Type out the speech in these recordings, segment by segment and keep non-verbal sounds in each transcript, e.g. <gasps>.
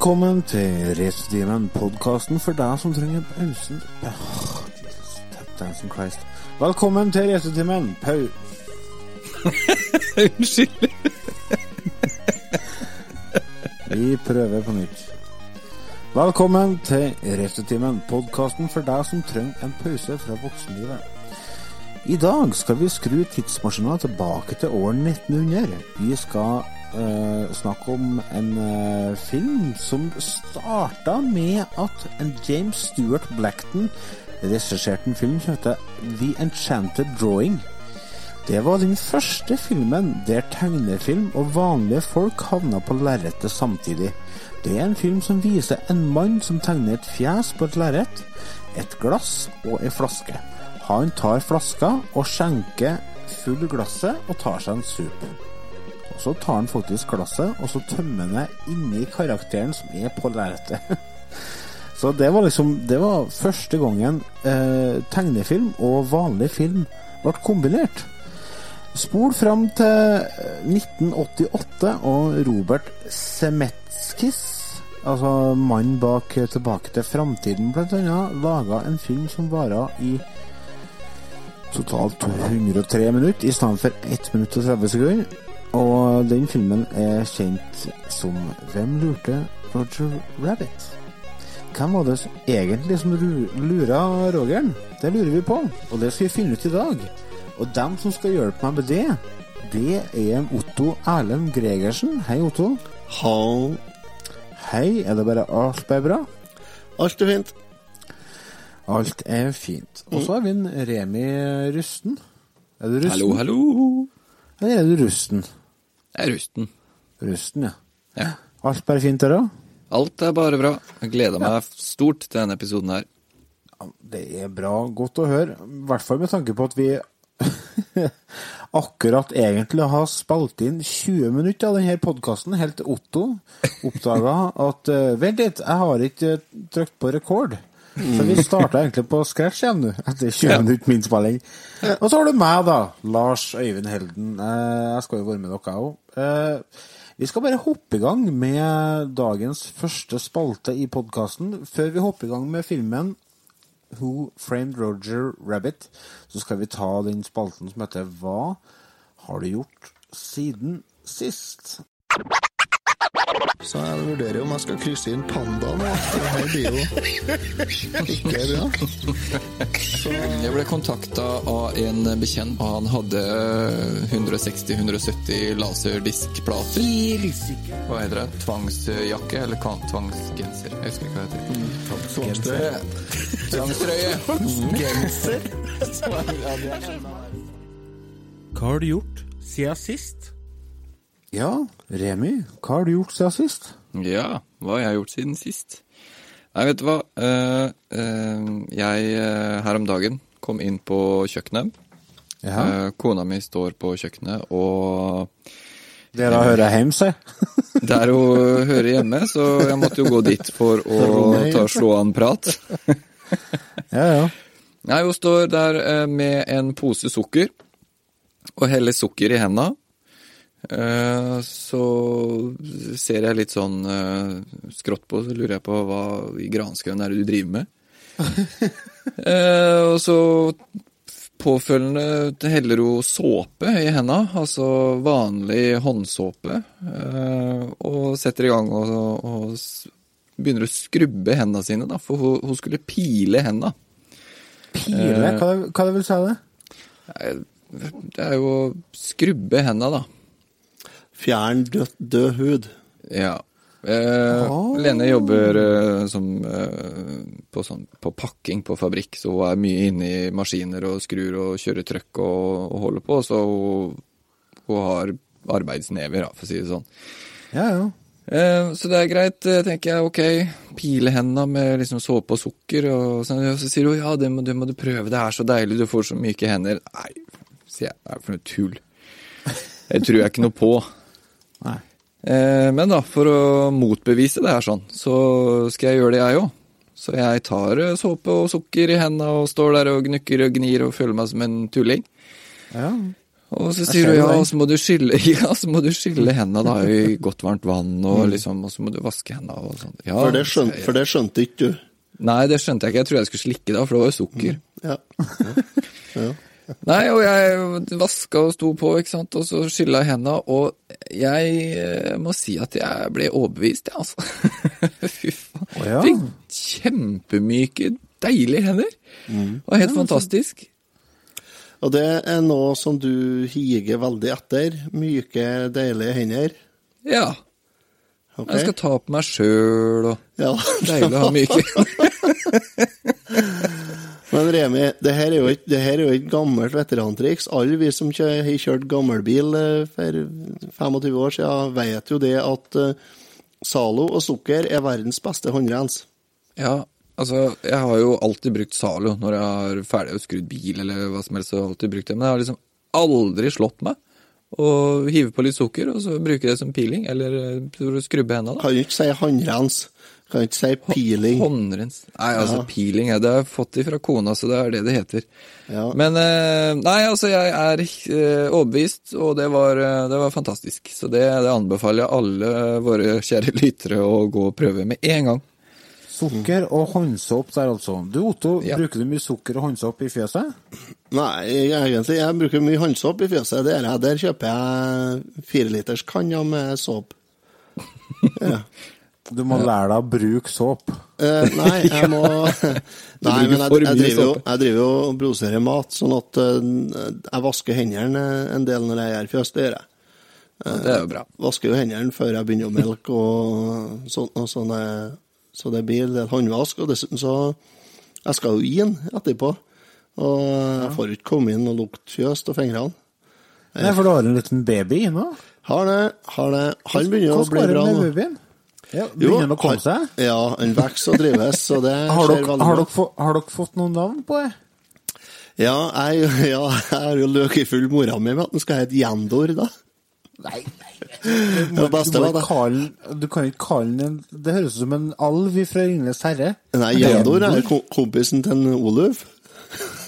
Velkommen til Racetimen, podkasten for deg som trenger pausen oh, Jesus, dancing Christ. Velkommen til Racetimen. Pau... <laughs> Unnskyld. Vi prøver på nytt. Velkommen til Racetimen, podkasten for deg som trenger en pause fra voksenlivet. I dag skal vi skru tidsmaskina tilbake til år 1900. Vi skal eh, snakke om en eh, film som starta med at en James Stewart Blackton regisserte en film som heter The Enchanted Drawing. Det var den første filmen der tegnefilm og vanlige folk havna på lerretet samtidig. Det er en film som viser en mann som tegner et fjes på et lerret, et glass og ei flaske. Han tar flaska og skjenker full glasset og tar seg en sup. Og Så tar han faktisk glasset, og så tømmer han det inni karakteren som er på lerretet. <laughs> Så det var liksom Det var første gangen eh, tegnefilm og vanlig film ble kombinert. Spol fram til 1988, og Robert Semetskis, altså mannen bak Tilbake til framtiden bl.a., laga en film som varer i totalt 203 minutter i stedet for 1 minutt og 30 sekunder. Og den filmen er kjent som Hvem lurte Roger Rabbit? Hvem var det egentlig som lura Rogeren? Det lurer vi på, og det skal vi finne ut i dag. Og dem som skal hjelpe meg med det, det er Otto Erlend Gregersen. Hei, Otto. Hall. Hei, er det bare alt bare bra? Alt er fint. Alt er fint. Og så har vi en Remi Rusten. Er du rusten? Hallo, hallo. Eller er du rusten? Jeg er rusten. Rusten, ja. Ja. Alt bare fint der òg? Alt er bare bra. Jeg gleder meg stort til denne episoden her. Det er bra. Godt å høre. I hvert fall med tanke på at vi <laughs> akkurat egentlig har spilt inn 20 minutter av denne podkasten, helt til Otto oppdaga at eh, Vent litt, jeg har ikke uh, trykt på rekord. Så vi starta egentlig på scratch igjen nå, etter 20 Ja. minutter med innspilling. Og så har du meg, da. Lars Øyvind Helden. Eh, jeg skal jo være med dere òg. Vi skal bare hoppe i gang med dagens første spalte i podkasten. Før vi hopper i gang med filmen Who Framed Roger Rabbit, så skal vi ta den spalten som heter Hva har du gjort siden sist? Så jeg vurderer om jeg skal krysse inn pandaen. Det her blir jo ikke bra. Så Jeg ble kontakta av en bekjent, og han hadde 160-170 laserdiskplater. Hva heter det? Tvangsjakke eller tvangsgenser? Jeg husker ikke hva det heter. tvangstrøye. Tvangstrøye. Genser. <laughs> Hva har du gjort siden sist? Ja, Remi, hva har du gjort siden sist? Ja, hva har jeg gjort siden sist? Nei, vet du hva. Eh, eh, jeg eh, her om dagen kom inn på kjøkkenet. Ja, kona mi står på kjøkkenet, og det da hører jeg hjem, se. <laughs> der hun hører hjemme, så jeg måtte jo gå dit for <laughs> å ta slå an prat. <laughs> Ja, ja. Nei, hun står der med en pose sukker, og heller sukker i henda. Eh, Så ser jeg litt sånn eh, skrått på, så lurer jeg på hva i granskauen er det du driver med? <laughs> Eh, Og så påfølgende heller hun såpe i henda, altså vanlig håndsåpe, og setter i gang og, og begynner å skrubbe hendene sine, da, for hun, hun skulle pile henda. Pile, hva, hva det vil si det? Det er jo å skrubbe henda, da. Fjern død, død hud. Ja. Eh, Ah. Lene jobber eh, som, eh, på, sånn, på pakking på fabrikk, så hun er mye inne i maskiner og skrur og kjører trøkk og, og holder på, så hun, hun har arbeidsnever, for å si det sånn. Ja, ja. Eh, så det er greit, eh, tenker jeg. Ok, pile hendene med liksom såpe og sukker. Og så, og så sier hun ja, det må, det må du prøve, det er så deilig, du får så myke hender. Nei, sier jeg, det er for noe tull. Det tror jeg ikke noe på. Eh, men da, for å motbevise det her sånn, så skal jeg gjøre det jeg òg. Så jeg tar eh, såpe og sukker i hendene og står der og gnukker og gnir og føler meg som en tulling. ja. Og så sier du ja, og så må du skylle, <laughs> ja, så må du skylle hendene da i godt varmt vann, og Mm. liksom, og så må du vaske hendene og sånn. Ja, For det, skjønte, for det skjønte ikke du. Nei, det skjønte jeg ikke. Jeg trodde jeg skulle slikke da, for det var jo sukker. <laughs> Ja. Ja. ja. Nei, og jeg vaska og sto på, ikke sant, og så skylla jeg hendene, og jeg eh, må si at jeg ble overbevist, jeg, altså. <laughs> Fy faen. Oh, ja. Fikk kjempemyke, deilige hender. Det var helt fantastisk. Og det er noe som du higer veldig etter. Myke, deilige hender. Ja. Okay. Jeg skal ta på meg sjøl, og Ja. deilig å ha myke <laughs> <laughs> Men Remi, det her er jo her er jo ikke gammelt veterantriks. Alle vi som har kjørt gammelbil eh, for 25 år siden, vet jo det at eh, Zalo og sukker er verdens beste håndrens. Ja, altså, jeg har jo alltid brukt Zalo når jeg har ferdig skrudd bil eller hva som helst. Jeg har alltid brukt det, Men jeg har liksom aldri slått meg å hive på litt sukker, og så bruke det som piling, eller eh, for å skrubbe hendene. Kan jo ikke si håndrens. Kan ikke si piling. Håndrens. Nei, altså Ja. piling ja, det har jeg fått ifra kona, så det er det det heter. Ja. Men eh, nei, altså jeg er eh, overbevist, og det var, eh, det var fantastisk. Så det, det anbefaler jeg alle våre kjære lyttere å gå og prøve med en gang. Sukker og håndsåp der, altså. Du, Otto, Ja. bruker du mye sukker og håndsåp i fjøset? Nei, egentlig. Jeg bruker mye håndsåp i fjøset. Der. Der kjøper jeg fireliters kanner med såp. <laughs> Ja. Du må lære deg å bruke såp. Uh, nei, <laughs> jeg må <laughs> Nei, men jeg, jeg, driver jo, jeg driver jo og produserer mat, sånn at uh, jeg vasker hendene en del når jeg gjør fjøs. Det gjør jeg. Det er jo bra. Vasker jo hendene før jeg begynner å melke, og sånn, og sånn er- så det blir en del håndvask. Og dessuten så Jeg skal jo inn etterpå, og jeg får ikke komme inn og lukte fjøs av fingrene. Nei, for du har en liten baby nå. Har det, har det. Han begynner å Hvordan bli går det med babyen? Ja, begynner han å komme seg? Ja, han vokser og drives, så det Har skjer dere, veldig har, dere få, har dere fått noen navn på det? Ja, jeg, <laughs> ja, jeg har jo løkefull mora mi med at den skal hete Jendor, da. Nei, <laughs> Det beste du, må var ikke det. kalle, du kan ikke kalle den en- Det høres ut som en alv fra Ringenes herre. Nei, Jendor er ko- kompisen til en Oluf.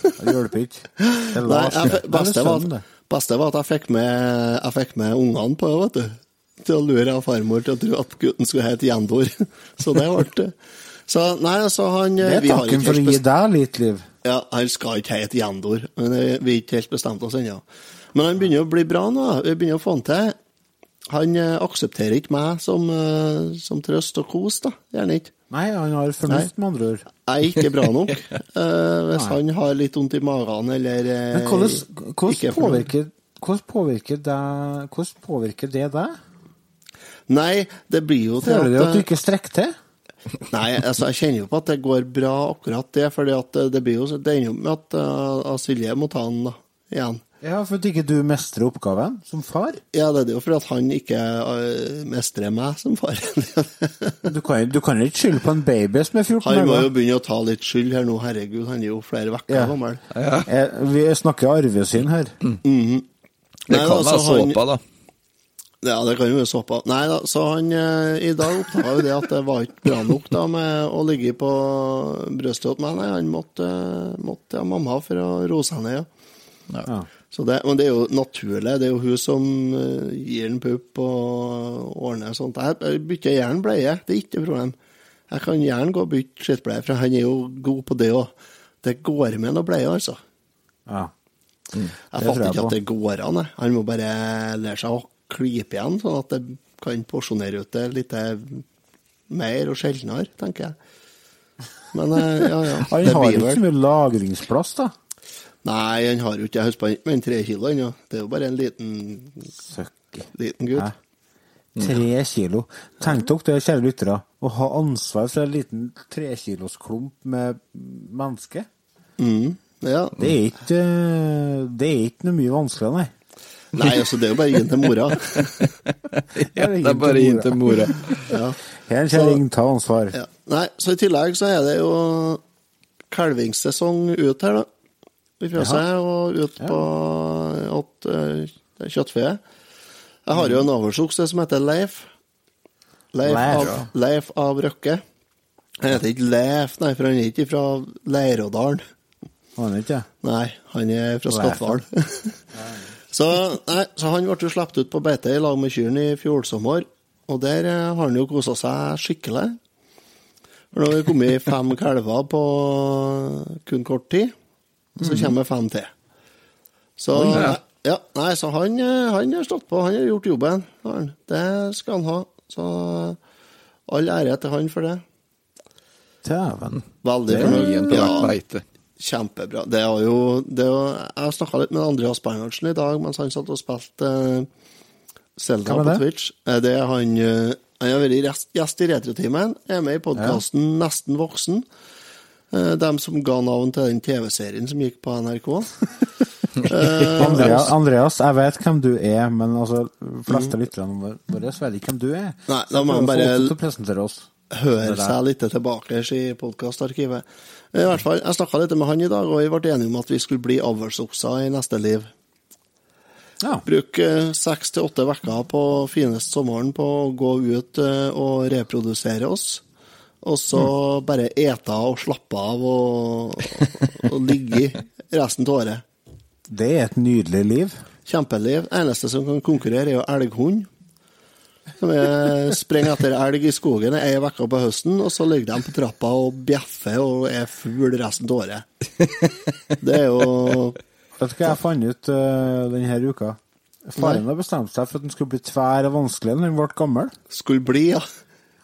Det hjelper ikke. Det Nei, var beste var at jeg fikk med, jeg fikk med ungene på det, vet du. Til å lure av farmor til å tro at gutten skulle hete Jendor. <laughs> Så det ble Så nei, altså han det. Det er takken for å gi deg litt liv. ja, Han skal ikke hete Jendor, men det- vi har ikke helt bestemt oss ennå. Men han begynner å bli bra nå. Vi begynner å få han til. Han eh, aksepterer ikke meg som, eh, som trøst og kos, da. Gjerne ikke. Nei, han har fornuft, med andre ord. Jeg er ikke bra nok. Uh, <laughs> hvis han har litt vondt i magen eller Men hvordan, hvordan, er påvirker, hvordan, påvirker det, hvordan påvirker det deg? Nei, det blir jo til Føler du at du ikke strekker til? Nei, altså, jeg kjenner jo på at det går bra, akkurat det. for det blir jo Det ender jo med at uh, Silje må ta den da, igjen. Ja, for at ikke du mestrer oppgaven som far. Ja, det er jo fordi at han ikke uh, mestrer meg som far. <laughs> Du kan, du kan ikke skylde på en baby som er 14 han må jo begynne å ta litt skyld her nå, herregud. Han er jo flere uker Ja. gammel. Ja. Vi snakker arvesyn her. Det Nei, kan altså, være han- såpa, da. Ja, det kan jo være såpa. Nei da, så han eh, i dag oppdaga jo det at det var ikke bra nok da med å ligge på brystet hos meg. Nei, han måtte, måtte ha mamma for å roe seg ned. Ja. Ja. Så det, men det er jo naturlig. Det er jo hun som eh, gir en pupp og ordner sånt. Jeg, jeg bytter gjerne bleie, det er ikke noe problem. Jeg kan gjerne gå og bytte skittbleie, for han er jo god på det òg. Det går med noe bleie, altså. Ja. Jeg tror fatter jeg ikke på. at det går an. Han må bare lære seg å klype igjen, sånn at det kan porsjonere ut det litt eh, mer og sjeldnere, tenker jeg. Men eh, ja, ja. <laughs> Han har jo ikke så mye lagringsplass, da. Nei, han har jo ikke Jeg husker han tre kilo ennå. Det er jo bare en liten, Søkke. liten gutt. Hæ? Tre kilo. Tenk dere det, kjære lyttere, å ha ansvar for en liten trekilosklump med menneske. Mm, ja. Det er ikke Det er ikke noe mye vanskeligere, nei. Nei, altså, det er jo bare å gi den til mora. <laughs> Ja, det er bare inn til mora. <laughs> Ja. Her, kjerring, ta ansvar. Ja. Nei, så i tillegg så er det jo kalvingssesong ut her, da. I fjøset og ut på åt uh, kjøttfe. Jeg har jo en avlsokse som heter Leif. Leif, Leif, av. Leif av Røkke. Han heter ikke Leif, nei, for han er ikke fra Leirådalen. Aner ikke. Nei, han er fra Skatval. <laughs> Så, nei, så han ble jo sluppet ut på beite i lag med kyrne i fjor sommer, og der eh, har han jo kosa seg skikkelig. For nå har det kommet fem <laughs> kalver på kun kort tid, og så kommer fem til. Så ja. nei, så han, eh, han har stått på, han har gjort jobben. han. Det skal han ha. Så all ære til han for det. Dæven. Veldig fornøyd. Ja. Kjempebra. Det er jo, det er jo Jeg snakka litt med Andreas Bernhardsen i dag mens han satt og spilte uh, Selda er på? Twitch. Eh, Det er han uh, Han har vært gjest- i Retrotimen, er med i podkasten Nesten voksen. Uh, Dem som ga navn til den TV-serien som gikk på NRK. uh, <laughs> Andreas, Andreas, jeg vet hvem du er, men altså, fleste fleste lytterne våre vet ikke hvem du er. Nei, da må bare- høre seg litt tilbake i podkastarkivet. I hvert fall, Jeg snakka litt med han i dag, og vi ble enige om at vi skulle bli avlsokser i neste liv. Ja. Bruke seks til åtte uker på finest sommeren på å gå ut eh, og reprodusere oss. Og så Mm. bare ete og slappe av og, og ligge resten av året. Det er et nydelig liv. Kjempeliv. Eneste som kan konkurrere, er jo elghund. Som er, springer etter elg i skogen ei uke på høsten, og så ligger de på trappa og bjeffer og er fugl resten av året. Det er jo Vet du hva jeg fant ut uh, denne uka? Faren har bestemt seg for at han skulle bli tvær og vanskelig når han ble gammel. Skulle bli, ja.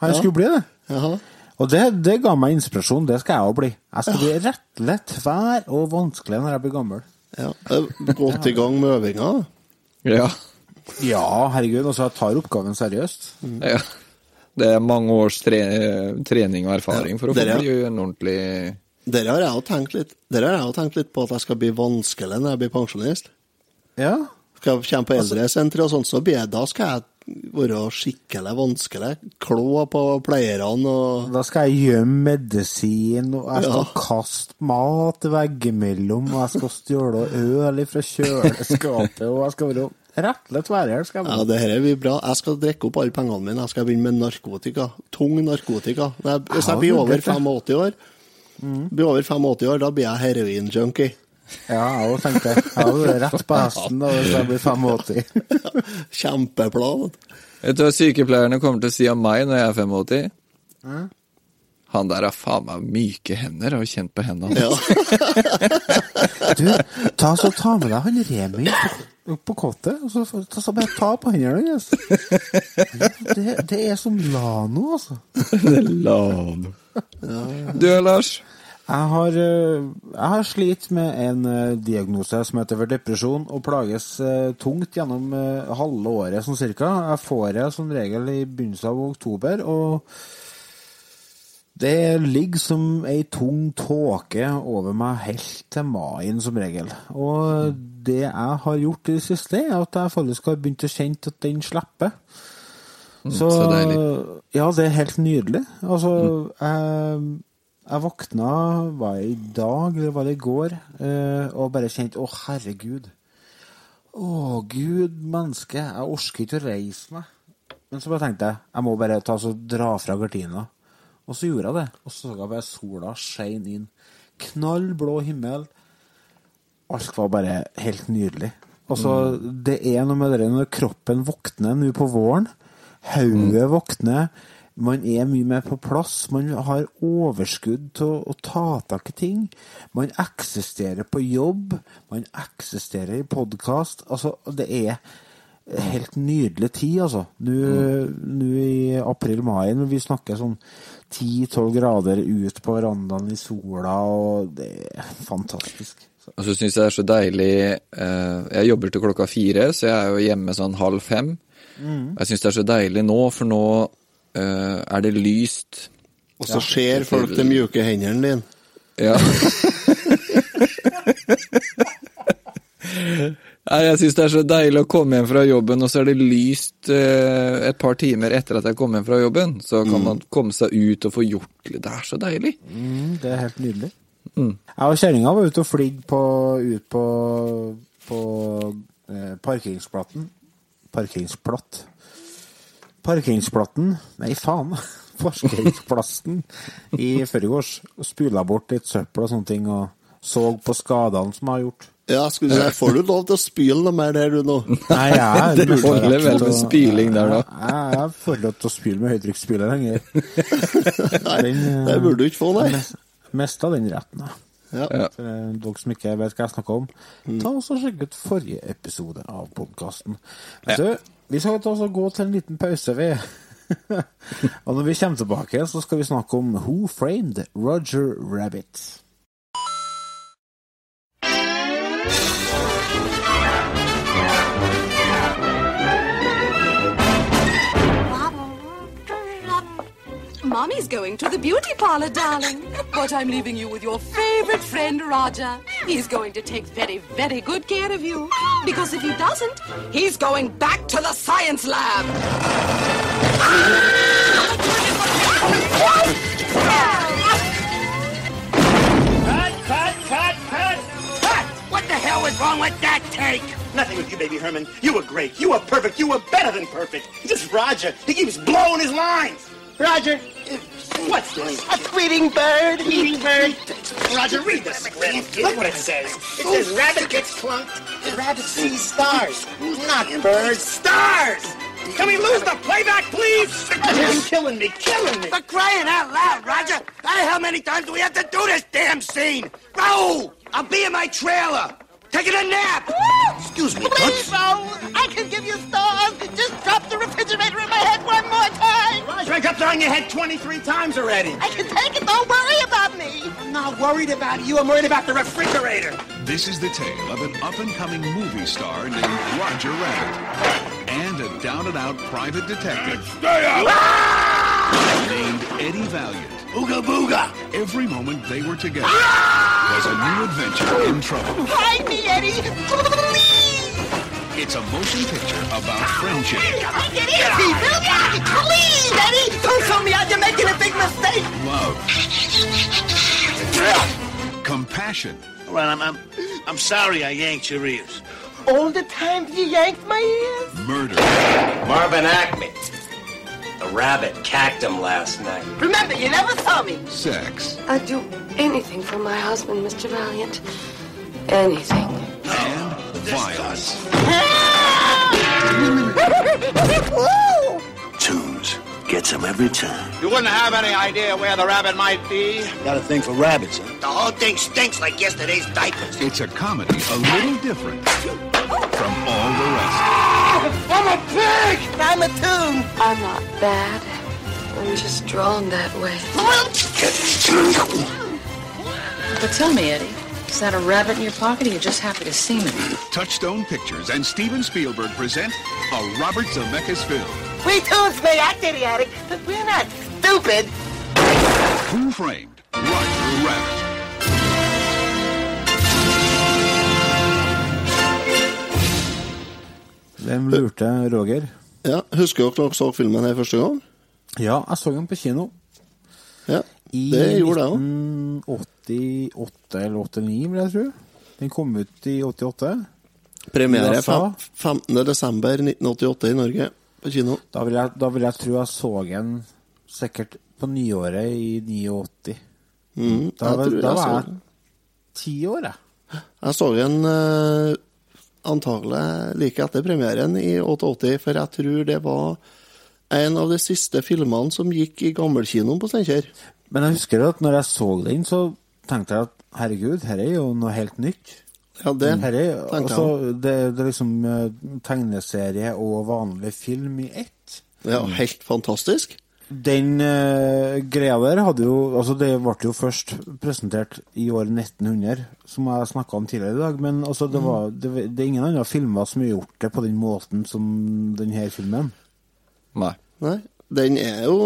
Han Ja. skulle bli det. Jaha. Og det, det ga meg inspirasjon. Det skal jeg òg bli. Jeg skal bli rettelig tvær og vanskelig når jeg blir gammel. Ja. Godt i gang med øvinga. Ja. Ja, herregud. Altså, jeg tar oppgaven seriøst. ja. Det er mange års tre trening og erfaring for å få bli en ordentlig Dere har jeg jo tenkt litt Dere har jeg jo tenkt litt på at jeg skal bli vanskelig når jeg blir pensjonist. Ja. Skal jeg komme på eldresenteret og sånt, så blir jeg, da skal jeg være skikkelig vanskelig. Klå på pleierne og Da skal jeg gjemme medisin, og jeg skal Ja. kaste mat veggimellom, og jeg skal stjele øl fra kjøleskapet, og jeg skal være rettelig tverrhjel. skal jeg Ja, det her blir bra. Jeg skal drikke opp alle pengene mine. Jeg skal begynne med narkotika. Tung narkotika. Jeg, hvis jeg blir over 85 år, blir over 85 år, da blir jeg heroin-junkie. Ja, jeg òg tenkte jeg. Jeg hadde rett på hesten da, hvis jeg blir 85. <laughs> Kjempeplan. Vet du hva sykepleierne kommer til å si om meg når jeg er 85? Han der har faen meg myke hender, og kjent på hendene. Ja. <laughs> Du, ta, så ta med deg han Remi opp på kottet, og så, ta, så bare ta på hendene hans. Det, det er som Lano, altså. det er Lano. Du, Lars? Jeg har, eh, jeg har slitt med en eh, diagnose som heter for depresjon, og plages eh, tungt gjennom halve året sånn cirka. Jeg får det som regel i begynnelsen av oktober, og det ligger som ei tung tåke over meg helt til maien som regel. Og det jeg har gjort i det siste, er at jeg faktisk har begynt å kjenne at den slipper. så, så deilig. Ja, det er helt nydelig. Altså, jeg, jeg våkna, var det i dag eller var det i går, eh, og bare kjente å herregud. Å gud, menneske, jeg orker ikke å reise meg. Men så bare tenkte jeg, jeg må bare ta så dra fra gardina. Og så gjorde jeg det. Og så så jeg bare sola skein inn. Knallblå himmel. Alt var bare helt nydelig. Og så, det er noe med det når kroppen våkner nå på våren. Hodet våkner. Man er mye mer på plass. Man har overskudd til å, ta tak i ting. Man eksisterer på jobb. Man eksisterer i podkast. Altså, det er helt nydelig tid, altså. Nå nå i april-mai, når vi snakker sånn 10-12 grader ut på verandaen i sola, og det er fantastisk. Så, Og så syns jeg det er så deilig eh, Jeg jobber til klokka fire, så jeg er jo hjemme sånn halv fem. Jeg syns det er så deilig nå, for nå eh, er det lyst. Og så ser folk de mjuke hendene dine. Ja. <laughs> <laughs> Jeg syns det er så deilig å komme hjem fra jobben, og så er det lyst eh, et par timer etter at jeg kom hjem fra jobben. Så kan man komme seg ut og få gjort litt. Det er så deilig. mm, det er helt nydelig. Jeg og kjerringa var ute og på, ut på, på eh, parkeringsplatten. Parkeringsplatt. Parkeringsplatten Nei, faen. <laughs> Parkeringsplassen i forgårs. Spula bort litt søppel og sånne ting, og så på skadene som jeg har gjort. Ja, skulle du si, får du lov til å spyle noe mer der, du nå? Nei, jeg <laughs> Det holder vel med spyling der, da. Jeg, jeg får lov til å spyle med høytrykksspyler lenger. <laughs> Nei, det burde du ikke få, nei. Mista den retten, da. Ja. Ja. For eh, dere som ikke vet hva jeg snakker om, ta oss og sjekk ut forrige episode av podkasten. Vi skal ta oss og gå til en liten pause, vi. <laughs> og når vi kommer tilbake, så skal vi snakke om Who Framed Roger Rabbit. Mommy's going to the beauty parlor, darling. But I'm leaving you with your favorite friend, Roger. He's going to take very, very good care of you. Because if he doesn't, he's going back to the science lab. Cut, cut, cut, cut, cut! What the hell is wrong with that take? Nothing with you, baby Herman. You were great. You were perfect. You were better than perfect. Just Roger. He keeps blowing his lines. Roger, What's this? a tweeting bird, eating bird. Roger, read the script. Look what it says. It says rabbit gets clunked. Rabbit sees stars. Not birds. Stars! Can we lose the playback, please? You're killing me, killing me. For crying out loud, Roger! How many times do we have to do this damn scene? Raoul, I'll be in my trailer, taking a nap. Excuse me, Please, Toots. Raoul, I can give you stars. Just drop the refrigerator in my head one more time. Roger, I kept on your head 23 times already. I can take it. Don't worry about me. I'm not worried about you. I'm worried about the refrigerator. This is the tale of an up-and-coming movie star named Roger Rabbit and a down-and-out private detective named Eddie Valiant. Ooga booga. Every moment they were together ah! was a new adventure in trouble. Hide me, Eddie. Please. It's a motion picture about friendship, I get easy. Really? Please, Eddie. Don't tell me out. You're making a big mistake. love, compassion, Well, I'm, I'm, I'm sorry I yanked your ears. All the time you yanked my ears. murder, Marvin Acme. The rabbit cacked him last night. Remember, you never saw me. sex, I'd do anything for my husband, Mr. Valiant. Anything. and violence. <laughs> Tunes gets him every time. You wouldn't have any idea where the rabbit might be? Got a thing for rabbits, huh? The whole thing stinks like yesterday's diapers. It's a comedy a little different from all the rest. I'm a pig! I'm a toon! I'm not bad. I'm just drawn that way. But tell me, Eddie, is that a rabbit in your pocket or you just happy to see me? Touchstone Pictures and Steven Spielberg present a Robert Zemeckis film, We toons may act idiotic, but we're not stupid. Who Framed Roger Rabbit. Hvem lurte Roger? Ja, Husker dere dere så filmen her første gang? Ja, jeg så den på kino. Ja, I det gjorde jeg òg. 1988 eller 89, vil jeg tro. Den kom ut i 88. Premiere USA. fem- 15. desember 1988 i Norge, på kino. Da vil jeg, da vil jeg tro jeg så den sikkert på nyåret i 89. Mm, Da, jeg da jeg var jeg ti år, jeg. Jeg så den eh, antagelig like etter premieren i 88, for jeg tror det var en av de siste filmene som gikk i gammelkinoen på Steinkjer. Men jeg husker at når jeg så den, så tenkte jeg at herregud, her er jo noe helt nytt. Ja, det Her er, tenkte altså, jeg. det, det er liksom eh, tegneserie og vanlig film i ett. Ja, helt fantastisk. Den uh, greia der hadde jo Altså, det ble jo først presentert i år 1900, som jeg snakka om tidligere i dag, men altså, det, var, det, det er ingen andre filmer som har gjort det på den måten som denne filmen. Nei. Nei, den er jo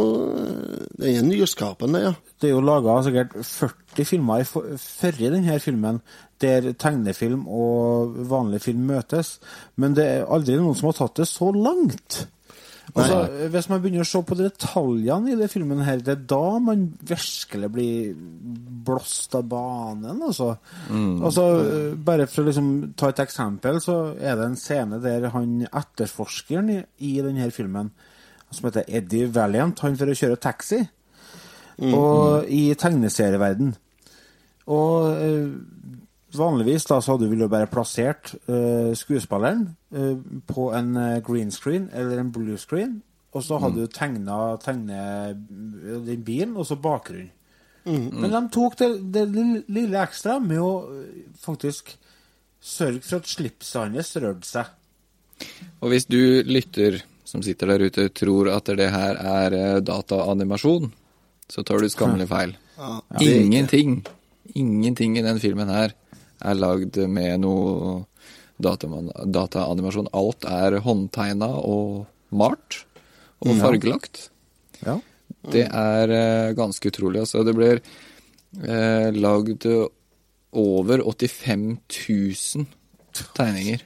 Den er nyskapende, ja. Det er jo laga sikkert 40 filmer før i denne filmen, der tegnefilm og vanlig film møtes, men det er aldri noen som har tatt det så langt. Altså, hvis man begynner å se på detaljene i det filmen, her, det er da man virkelig blir blåst av banen. Altså. altså eh, bare for å liksom ta et eksempel, så er det en scene der han etterforskeren i, i denne filmen, som heter Eddie Valiant, han får kjøre taxi og i tegneserieverden. Og eh, vanligvis da, så hadde du jo bare plassert uh, skuespilleren uh, på en eh, green screen eller en blue screen, og så hadde Mm. du tegna tegne den bilen, og så bakgrunn. Mm. Men de tok det, det lille- lille ekstra med å faktisk sørge for at slipset hans rørte seg. Og hvis du lytter som sitter der ute, tror at det her er dataanimasjon, så tar du skammelig feil. Ja. Ingenting, ingenting i den filmen her er lagd med noe dataanimasjon. dataanimasjon. Alt er håndtegna og malt og Ja. fargelagt. Ja. Det er eh, ganske utrolig. Altså, det blir eh, lagd over 85 000 tegninger.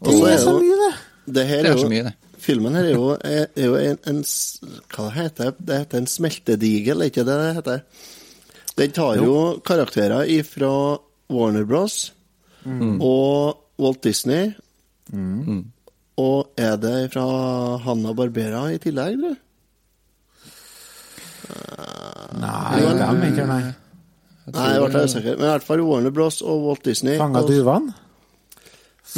Og så Det er så mye, det. Det her Det er er så mye, det. Filmen her er jo, er, er jo en, en Hva heter det? Det heter en smeltedigel, er ikke det det heter? Den tar jo, karakterer ifra Warner Bros. Mm. og Walt Disney. Mm. Og er det fra Hanna Barbera i tillegg, du? Nei, dem ikke, nei. Nei, jeg ble usikker. Men i hvert fall Warner Bros. og Walt Disney. Fanga?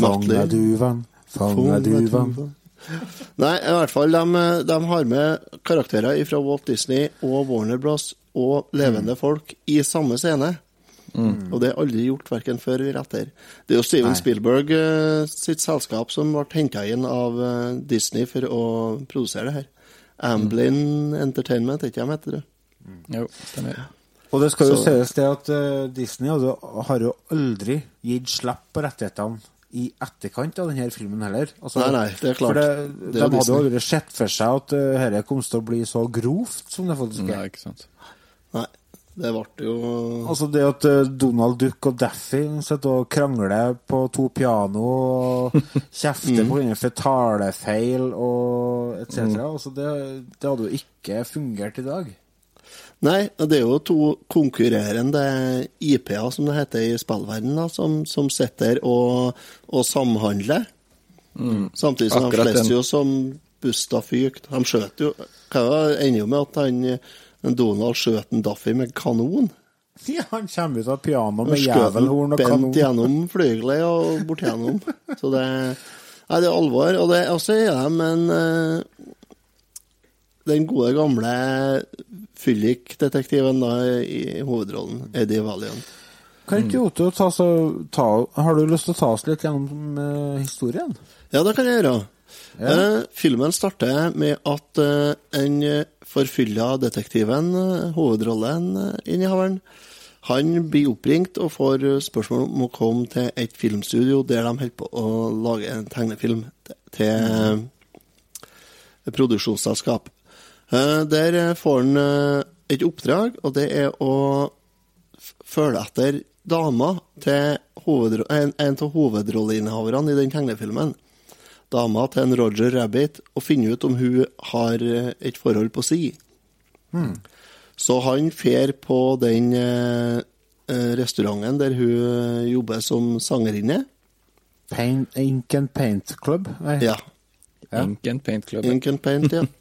Matley. Fanga duvene, fanga duvene. Nei, i hvert fall, de, de har med karakterer fra Walt Disney og Warner Bros. og levende folk i samme scene. Og det er aldri gjort verken før eller etter. Det er jo Steven Nei. Spielberg uh, sitt selskap som ble henta inn av uh, Disney for å produsere det her. Amblin Entertainment, er ikke de heter det? Jo, stemmer. Og det skal jo Så- sies det at uh, Disney altså, har jo aldri gitt slipp på rettighetene i etterkant av denne filmen heller. Altså, Nei, nei, det er klart. Det, Det er de hadde jo aldri sett for seg at uh, dette kom til å bli så grovt som det faktisk er. Nei, ikke sant. Nei, det ble jo Altså det at eh, Donald Duck og Daffy sitter og krangler på to piano og <laughs> kjefter på hverandre fetalefeil talefeil og etc. Altså det, det hadde jo ikke fungert i dag. Nei, det er jo to konkurrerende IP-er, som det heter i spillverdenen, som, som sitter og, og samhandler. Samtidig som Akkurat de fleste jo som busta fyk. De skjøt jo Hva ender jo med at han, en Donald skjøt en Daffy med kanon? <laughs> Ja, han kommer ut av pianoet med jævelhorn og kanon. bent gjennom <laughs> flygelet og bort gjennom. Så det Nei, det er alvor. Og det og så er de en eh, Den gode, gamle fyllikdetektiven da i hovedrollen, Eddie Valiant. Kan ikke Otto ta, så, ta Har du lyst til å ta oss litt gjennom uh, historien? Ja, det kan jeg gjøre. Ja. Eh, filmen starter med at eh, en forfylla detektiven, eh, hovedrollen, eh, innehaveren, han blir oppringt og får spørsmål om å komme til et filmstudio der de holder på å lage en tegnefilm til- produksjonsselskap. Der får han et oppdrag, og det er å følge etter dama til hovedro en, en av hovedrolleinnehaverne i den tegnefilmen. Dama til en Roger Rabbit, og finne ut om hun har eh, et forhold på si. Så han fer på den eh, eh, restauranten der hun jobber som sangerinne. Paint, Ink and Paint Club? Nei. Ja. Ja. Ink and Paint Club. Ink and Paint, ja. <laughs>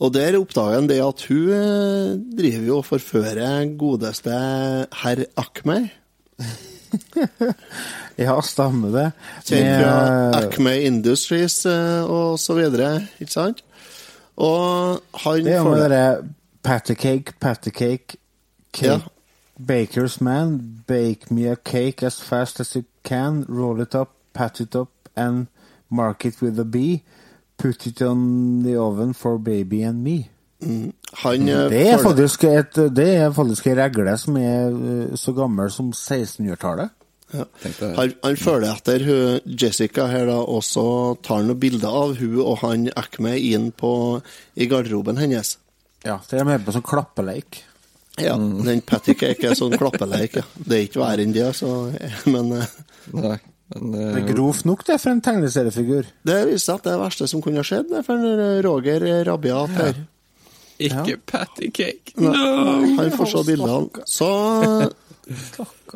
Og der oppdager han det at hun driver jo og forfører godeste herr Acme. <laughs> <laughs> Ja, stemmer det. Kjent fra Acme Industries eh, og så videre, ikke sant? Og han Det er jo med det- pattycake, pattycake, cake, Ja. Baker's man, bake me a cake as fast as you can, roll it up, pat it up, and mark it with a bee. Put it on the oven for baby and me. Han eh, Det er faktisk et, det er faktisk en regle som er eh, så gammel som 1600-tallet. Ja. Han, han følger etter Jessica her da, og så tar han noen bilder av hun og han Akme inn på, i garderoben hennes. Ja, det er med på sånn klappeleik. Ja, den pattycake er sånn klappeleik, ja. Det er ikke verre enn det, så, <laughs> men eh, Nei, men Det er grovt nok det for en tegneseriefigur. det viser at det er verste som kunne ha skjedd det for en Roger Rabiat her. Ikke patty cake. Nei, No! Han får se bildene. Så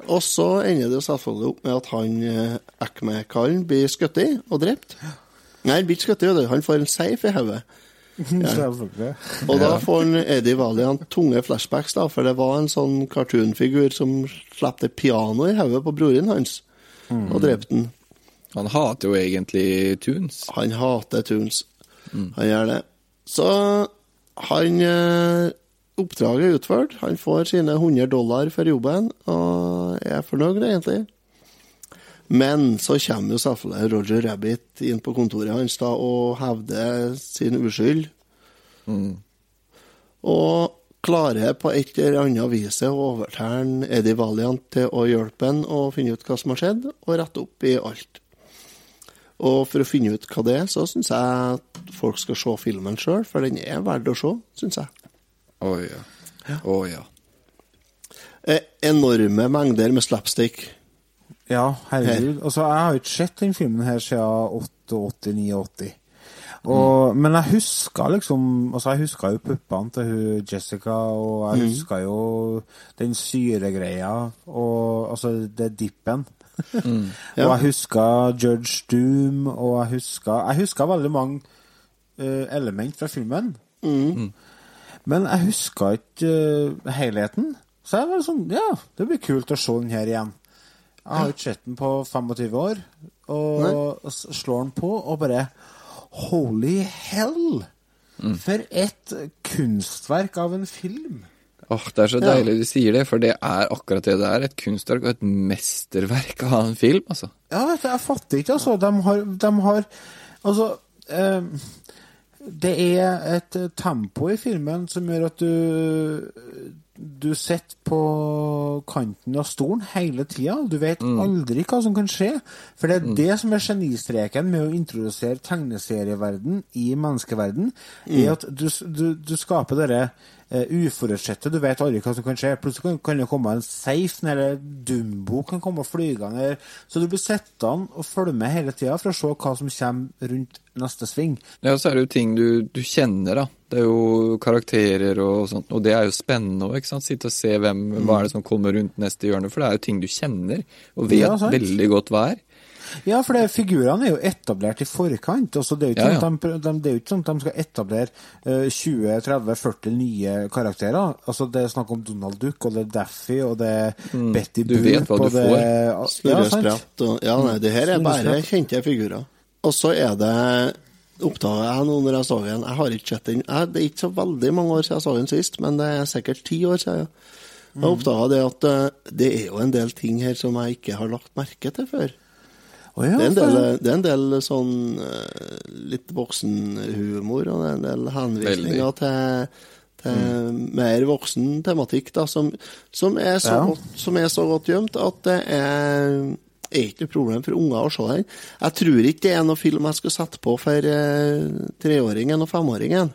Og så ender det selvfølgelig opp med at han eh, Acme-kallen blir skutt i og drept. Nei, han blir ikke skutt i. Han får en seif i hodet. <laughs> Ja. Og da får han Eddie Valiant tunge flashbacks, da, for det var en sånn cartoonfigur som slapp piano i hodet på broren hans og drepte den. Han hater jo egentlig Tunes. Han hater Tunes. Han gjør det. Så han eh, Oppdraget er utført. Han får sine 100 dollar for jobben og er fornøyd, egentlig. Men så kommer jo selvfølgelig Roger Rabbit inn på kontoret hans da og hevder sin uskyld. Og klarer på et eller annet vis å overtale Eddie Valiant til å hjelpe han og finne ut hva som har skjedd, og rette opp i alt. Og for å finne ut hva det er, så syns jeg at folk skal se filmen sjøl, for den er verdt å se, syns jeg. Å ja. Å ja. Eh, enorme mengder med slapstick. Ja, herregud. Altså, jeg har ikke sett den filmen her siden 88-89. Mm. Men jeg husker liksom Altså, jeg husker jo puppene til hun Jessica, og jeg mm. husker jo den syregreia, og altså, det dippen. <laughs> Ja. Og jeg husker Judge Doom, og jeg husker Jeg husker veldig mange element fra filmen. Mm. Men jeg husker ikke eh, helheten. Så jeg var sånn Ja, det blir kult å se den her igjen. Jeg har ikke sett den på 25 år, og Nei. slår den på, og bare Holy hell! For et kunstverk av en film. Åh, Det er så Ja. deilig du sier det, for det er akkurat det det er. Et kunstverk og et mesterverk av en film, altså. Ja, vet du, jeg fatter ikke, altså. De har, de har Altså eh, Det er et tempo i filmen som gjør at du Du sitter på kanten av stolen hele tida. Du vet aldri hva som kan skje. For det er det som er genistreken med å introdusere tegneserieverden i menneskeverden, er at du, du, du skaper dere eh, uforutsette. Du vet aldri hva som kan skje. Plutselig kan, kan det komme en safe, eller Dumbo kan komme flygende. Så du blir sittende og følge med hele tida for å se hva som kommer rundt neste sving. Ja, så er det jo ting du, du kjenner, da. Det er jo karakterer og sånt, og det er jo spennende òg. Sitte og se hvem, hva er det som kommer rundt neste hjørne, for det er jo ting du kjenner, og vet Ja, veldig godt hva er. Ja, for det, figurene er jo etablert i forkant. Også det, er jo ikke Ja, sånn at de, de, det er jo ikke sånn at de skal etablere uh, 20-30-40 nye karakterer. Altså Det er snakk om Donald Duck, og det er Daffy, og det er Betty Boop. Du Boop vet hva du det, får. Ja, Sprett og Ja, nei, det her er bare kjente figurer. Og så er det Oppdaga jeg nå når jeg så den Jeg har ikke sett den Det er ikke så veldig mange år siden jeg så den sist, men det er sikkert ti år siden. Jeg Mm. oppdaga det at eh, det er jo en del ting her som jeg ikke har lagt merke til før. Å ja, det, er en del, det er en del sånn eh, litt voksenhumor, og det er en del henvisninger til, til mer voksen tematikk, da, som, som, er så Ja. godt, som er så godt gjemt at det er er ikke noe problem for unger å se den. Jeg tror ikke det er noe film jeg skal sette på for eh, treåringen og femåringen.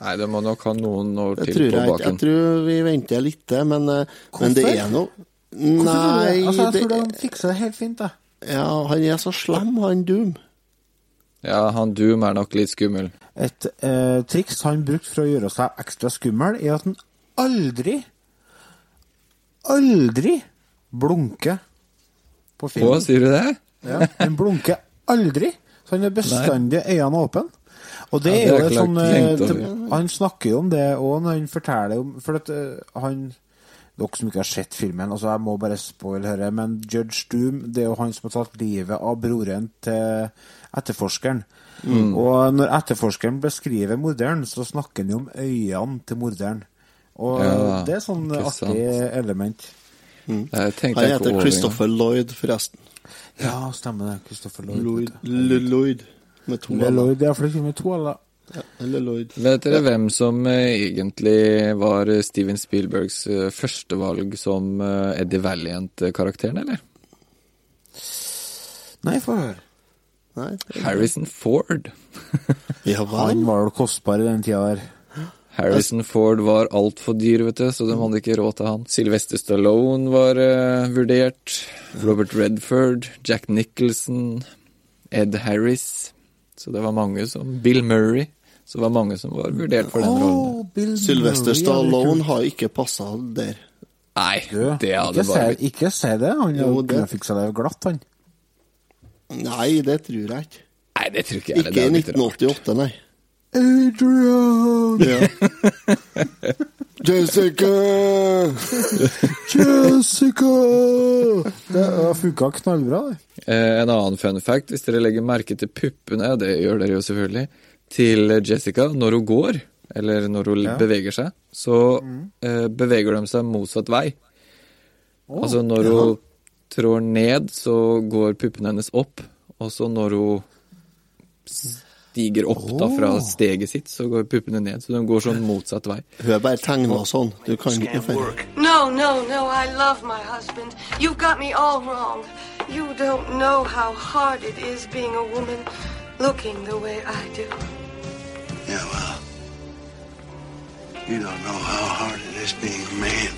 Nei, det må nok ha noen år til på baken. Jeg tror vi venter litt til, men, eh, men det Hvorfor? er noe Hvorfor tror du Nei, det? Altså, jeg det, tror de fikser det helt fint, jeg. Ja, han er så slem, han Doom. Ja, han Doom er nok litt skummel. Et eh, triks han brukte for å gjøre seg ekstra skummel, er at han aldri, aldri blunker på Å, filmen. sier du det? Ja, han blunker aldri, så han er bestandig øynene åpne. Og det Ja, er jo et sånn. Han snakker jo om det òg når han forteller om For at uh, han Dere som ikke har sett filmen, altså jeg må bare spoile dette, men Judge Doom det er jo han som har tatt livet av broren til etterforskeren. Mm. Og når etterforskeren beskriver morderen, så snakker han jo om øynene til morderen. Og Ja, det er sånn artig element. Mm. Han heter Christopher Lloyd, forresten. Ja, stemmer det. Christopher Lloyd. Lloyd, med to L. Lloyd, ja, for det kommer to eller Ja, eller Lloyd. Vet dere hvem som eh, egentlig var eh, Steven Spielbergs eh, førstevalg som Eddie Valiant-karakteren, eller? Nei, få høre. Harrison Ford. <laughs> ja Han var vel kostbar i den tida her. Harrison Ford var altfor dyr, vet du, så de hadde ikke råd til han. Sylvester Stallone var uh, vurdert. Robert Redford, Jack Nicholson, Ed Harris. Så det var mange som Bill Murray. Så det var mange som var vurdert for den rollen. Bill Sylvester er Stallone har ikke passa der. Nei, det hadde ikke, bare se, ikke si det. Han Jo, det- kunne fiksa det glatt, han. Nei, det tror jeg ikke. Nei, det tror ikke jeg. Ikke i er litt rart. 1988, nei. Adrian! Ja. <laughs> Jessica! Jessica! Det funka knallbra, det. Eh, En annen fun fact, hvis dere legger merke til puppene, det gjør dere jo selvfølgelig, til Jessica når hun går, eller når hun Ja. beveger seg, så eh, beveger de seg motsatt vei. altså når hun trår ned, så går puppene hennes opp, og så når hun stiger opp da fra steget sitt, så går puppene ned. Så de går sånn motsatt vei. Hun er bare tegna sånn. Du kan ikke feile. No, no, no, I love my husband. You've got me all wrong. You don't know how hard it is being a woman looking the way I do. Yeah, well, you don't know how hard it is being a man.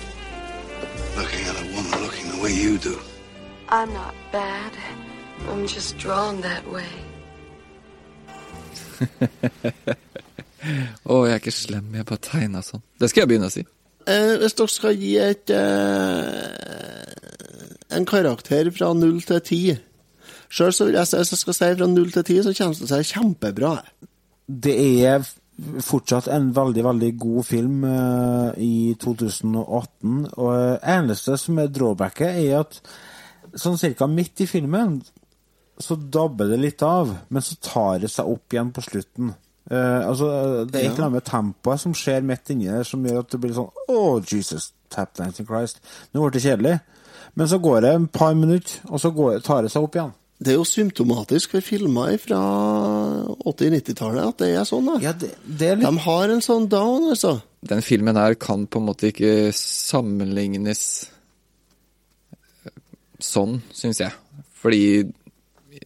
Looking at a woman looking the way you do. I'm not bad. I'm just drawn that way. <laughs> Å, jeg er ikke slem, jeg bare tegna sånn. Det skal jeg begynne å si. Eh, hvis dere skal gi et eh, en karakter fra null til ti Sjøl så vil jeg si hvis jeg skal si fra null til ti, så kommer det si kjempebra. Det er fortsatt en veldig, veldig god film uh, i 2018. Og det eneste som er drawbacket, er at sånn cirka midt i filmen så dabber det litt av, men så tar det seg opp igjen på slutten. Uh, altså, det er et Ja. eller annet med tempoet som skjer midt inni der, som gjør at det blir sånn Å, Jesus, tap dancing Christ. Nå ble det kjedelig. Men så går det en par minutter, og så går, tar det seg opp igjen. Det er jo symptomatisk for filmer fra 80-90-tallet at det er sånn. Da. De har en sånn down, altså. Den filmen her kan på en måte ikke sammenlignes sånn, syns jeg. Fordi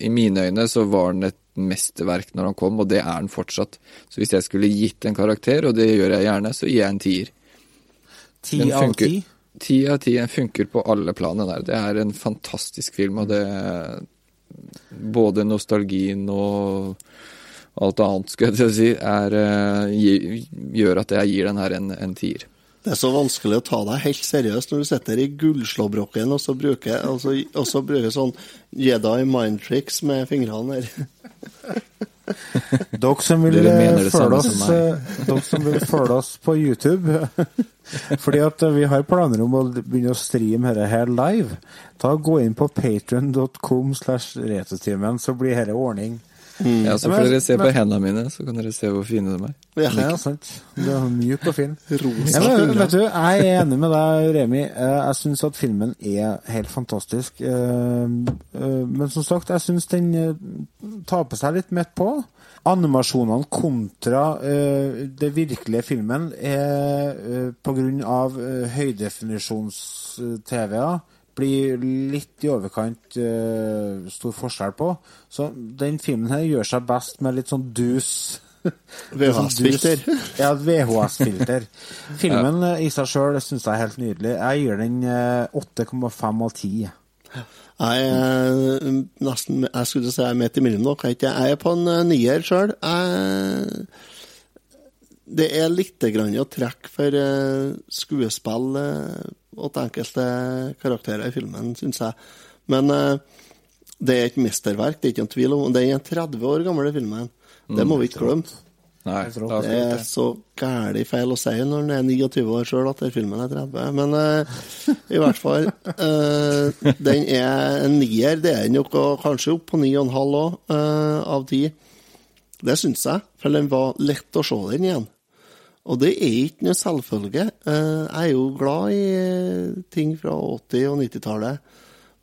i mine øyne så var den et mesterverk når han kom, og det er den fortsatt. Så hvis jeg skulle gitt en karakter, og det gjør jeg gjerne, så gir jeg en tier. Ti av funker- ti? Ti av ti. Den funker på alle planene der. Det er en fantastisk film, og det Både nostalgien og alt annet, skulle jeg si, er, eh, gjør at jeg gir den her en, en tier. Det er så vanskelig å ta deg helt seriøst når du sitter i gullslåbroken og så bruker, og så, og så bruker sånn Jedi mind tricks med fingrene der. <laughs> <laughs> Dere som vil eh, følge oss, som eh, <laughs> som vil følge oss på YouTube <laughs> Fordi at eh, vi har planer om å begynne å streame dette her live. Ta Gå inn på patrion.com slash retetimen, så blir dette ordning. Ja, så får dere se på hendene mine, så kan dere se hvor fine de er. Ja, sant. Du er mjuk og fin. Rosa Ja, men, vet du, jeg er enig med deg, Remi. Eh, Jeg syns at filmen er helt fantastisk. Eh, eh, Men som sagt, jeg syns den taper seg litt midt på. Animasjonene kontra uh, det virkelige filmen er uh, av eh, høydefinisjons-TV-er blir litt i overkant uh, stor forskjell på. Så den filmen her gjør seg best med litt sånn dus <laughs> VHS-filter. <laughs> Ja, VHS-filter. Filmen ja. i seg sjøl syns jeg er helt nydelig. Jeg gir den eh, 8,5 av 10. Jeg er nesten Jeg skulle si jeg er midt imellom dere. Jeg er på en eh, nier sjøl. Det er litt grann å trekke for eh, skuespill eh, åt enkelte karakterer i filmen, syns jeg. Men eh, det er et mesterverk, det er ikke noen tvil om. Det er en 30 år gammel filmen. Det må vi ikke glemme. Nei, Det er så gæli feil å si når en er 29 år sjøl at den filmen er 30. Men uh, i hvert fall Uh, Den er en nier. Det er den nok og kanskje opp på 9,5 òg, uh, av 10. Det syns jeg, for den var lett å se den igjen. Og det er ikke noe selvfølge. Eh, jeg er jo glad i eh, ting fra 80- og 90-tallet,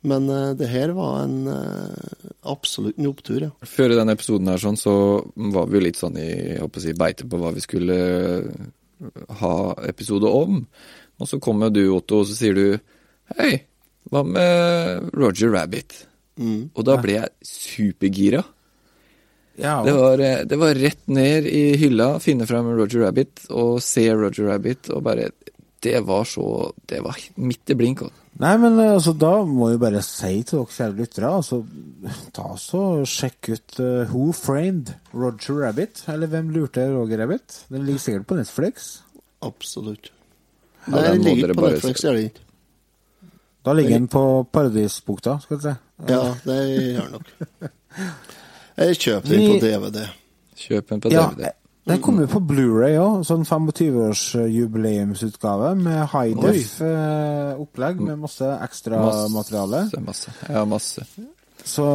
men eh, det her var en absolutt en opptur, ja. Før denne episoden her sånn, så var vi jo litt sånn i jeg håper å si, beite på hva vi skulle ha episode om. Og så kommer du, Otto, og så sier du Hei, hva med Roger Rabbit? Og da ble jeg supergira. Ja, Det var, eh, det var rett ned i hylla, finne fram Roger Rabbit og se Roger Rabbit, og bare Det var så Det var midt i blink. altså. Nei, men eh, altså, da må jeg bare si til dere kjære lyttere, altså, ta så sjekk ut uh, Who Framed Roger Rabbit? Eller Hvem lurte Roger Rabbit? Den ligger sikkert på Netflix. Absolutt. Nei, den den ligger ikke på Netflix, gjør den ikke. Da ligger den på Paradisbukta, skal vi se. Ja, det gjør den nok. <laughs> Jeg kjøper den på DVD. Kjøp den på DVD. Ja, Den kom jo på Blu-ray òg, sånn 25-årsjubileumsutgave med high def-opplegg med masse ekstramateriale. Masse, masse. Ja, masse. Så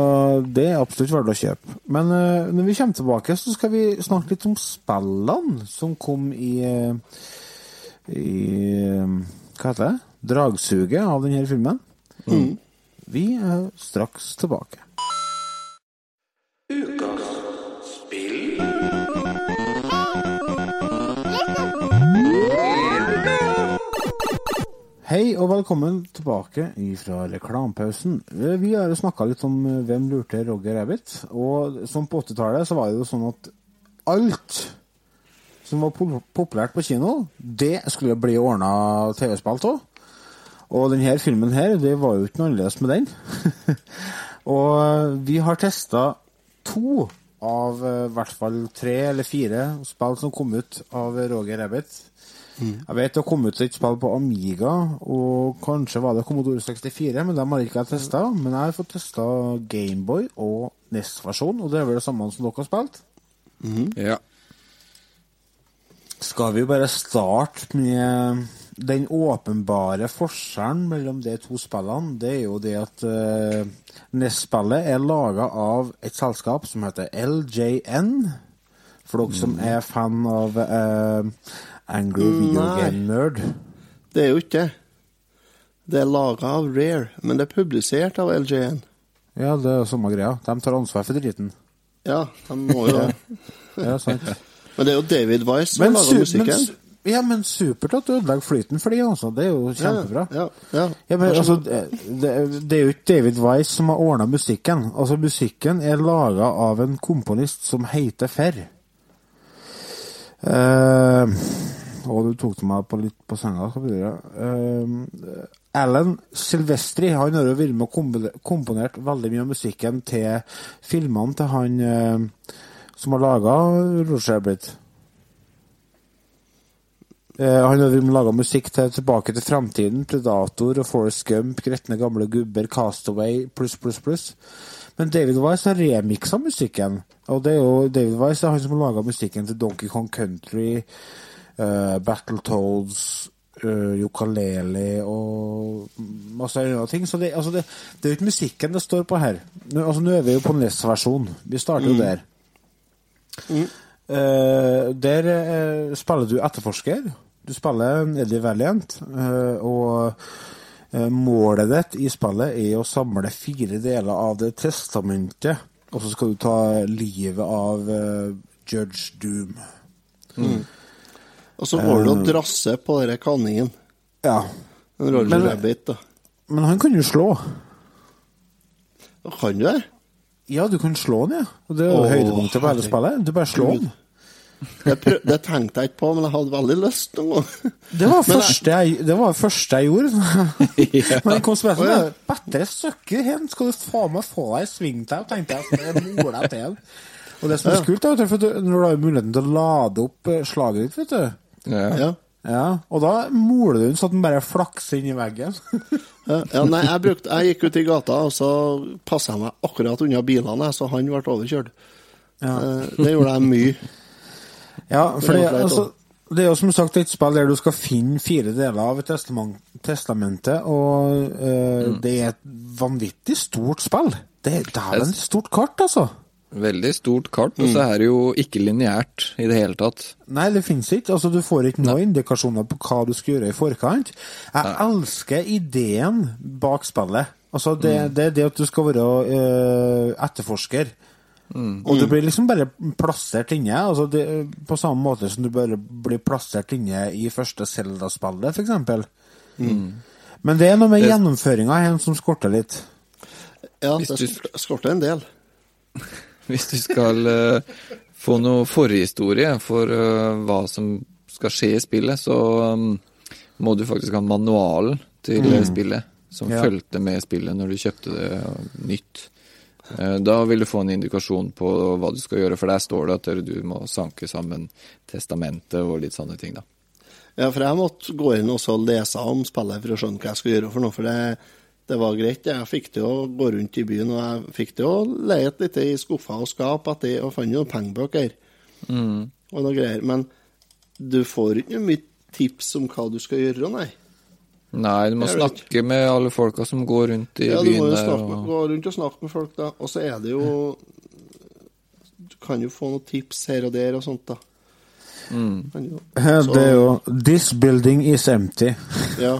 det er absolutt verdt å kjøpe. Men uh, når vi kommer tilbake, så skal vi snakke litt om spillene som kom i, eh, i eh, Hva heter det? Dragsuget av denne filmen. Vi er straks tilbake. Hei og velkommen tilbake fra reklamepausen. Eh, Vi har snakka litt om eh, hvem lurte Roger Rabbit. Og som på 80-tallet så var det jo sånn at alt som var pop- populært på kino, det skulle bli ordna TV-spill av. Og denne filmen her, det var jo ikke noe annerledes med den. <laughs> og eh, vi har testa to av i hvert fall tre eller fire spill som kom ut av Roger Rabbit. Jeg vet det kom ut et spill på Amiga, og kanskje var det Commodore 64, men dem har ikke jeg testa. Men jeg har fått testa Gameboy og NES-versjon, og det er vel det samme som dere har spilt? Ja. Skal vi bare starte med den åpenbare forskjellen mellom de to spillene? Det er jo det at uh, NES-spillet er laga av et selskap som heter LJN. For dere som er fan av eh, Angry video game nerd. Det er jo ikke det. Det er laga av Rare, men det er publisert av LJN. Ja, det er jo samme greia. De tar ansvar for driten. Ja, de må jo <laughs> det. Ja, sant. Men det er jo David Wise som Men, musikken. men, ja, men supert at du ødelegger flyten for de, altså. Det er jo kjempebra. Ja, ja, Ja, men altså, det, det er jo ikke David Wise som har ordna musikken. Altså, musikken er laga av en komponist som heter Ferr. Eh, og du tok meg på litt på senga. Eh, Alan Silvestri han har jo vært med og komponert veldig mye av musikken til filmene til han uh, som har laga Roger Rabbit. Eh, han har laga musikk til Tilbake til framtiden, Predator og Forest Gump, Gretne gamle gubber, Castaway pluss, pluss, pluss. Men David Wise har remiksa musikken. Og det er jo David Wise er han som har laga musikken til Donkey Kong Country, uh, Battletoads, uh, Yokaleli og masse andre ting. Så det, altså det, det er jo ikke musikken det står på her. Nå, altså, nå er vi jo på NES-versjon. Vi starter jo der. Eh, der uh, spiller du etterforsker. Du spiller Eddie Valiant, eh, og eh, målet ditt i spillet er å samle fire deler av det testamentet, og så skal du ta livet av eh, Judge Doom. Og så var du å drasse på denne kanningen. Ja. En Roger Men- Rabbit, da. Men han kan jo slå. Kan du det? Ja, du kan slå han, ja. Og det er jo høydepunktet på hele spillet. Du bare slår han. Det, det tenkte jeg ikke på, men jeg hadde veldig lyst noen gang. Det var <laughs> Men første jeg, det var første jeg gjorde. <laughs> Men jeg kom så Å, ja. Bedre søkker hen, skal du faen meg få deg svingtau, tenkte jeg. Så jeg mola til. Og det som er Ja. kult, er du, når du har muligheten til å lade opp eh, slaget ditt, vet du. Ja. Ja. Ja, og da moler du den så at den bare flakser inn i veggen. <laughs> Ja, nei, jeg, brukte, jeg gikk ut i gata, og så passa jeg meg akkurat unna bilene, så han ble overkjørt. Ja. Eh, Det gjorde jeg mye. <laughs> Ja, for det, altså, det er jo som sagt et spill der du skal finne fire deler av et testament, testamentet, og mm. det er et vanvittig stort spill. Det, det er et stort kart, altså. Veldig stort kart, og så er det jo ikke lineært i det hele tatt. Nei, det finnes ikke. Altså, du får ikke noen indikasjoner på hva du skal gjøre i forkant. Jeg elsker ideen bak spillet. Altså, det, det er det at du skal være uh, etterforsker. Og du blir liksom bare plassert inne. Altså det, på samme måte som du bare blir plassert inne i første Zelda-spillet, f.eks. Men det er noe med gjennomføringa her som skorter litt. Ja, det skorter en del. Hvis du skal eh, få noe forhistorie for eh, hva som skal skje i spillet, så um, må du faktisk ha manualen til mm. spillet, som Ja. fulgte med spillet når du kjøpte det eh, nytt. Eh, Da vil du få en indikasjon på hva du skal gjøre, for der står det at du må sanke sammen testamentet og litt sånne ting, da. Ja, for jeg måtte gå inn og så lese om spillet for å skjønne hva jeg skulle gjøre for noe. For det, det var greit. Jeg fikk til å gå rundt i byen, og jeg fikk til å lete litt i skuffer og skap etter, og fant noen pengebøker. og noe greier. Men du får ikke mye tips om hva du skal gjøre, nei. Nei, du må snakke med alle folka som går rundt i Ja, du må jo snakke med, Og... gå rundt og snakke med folk, da. Og så er det jo Du kan jo få noen tips her og der og sånt, da. Mm. Det er jo 'This building is empty'. Ja.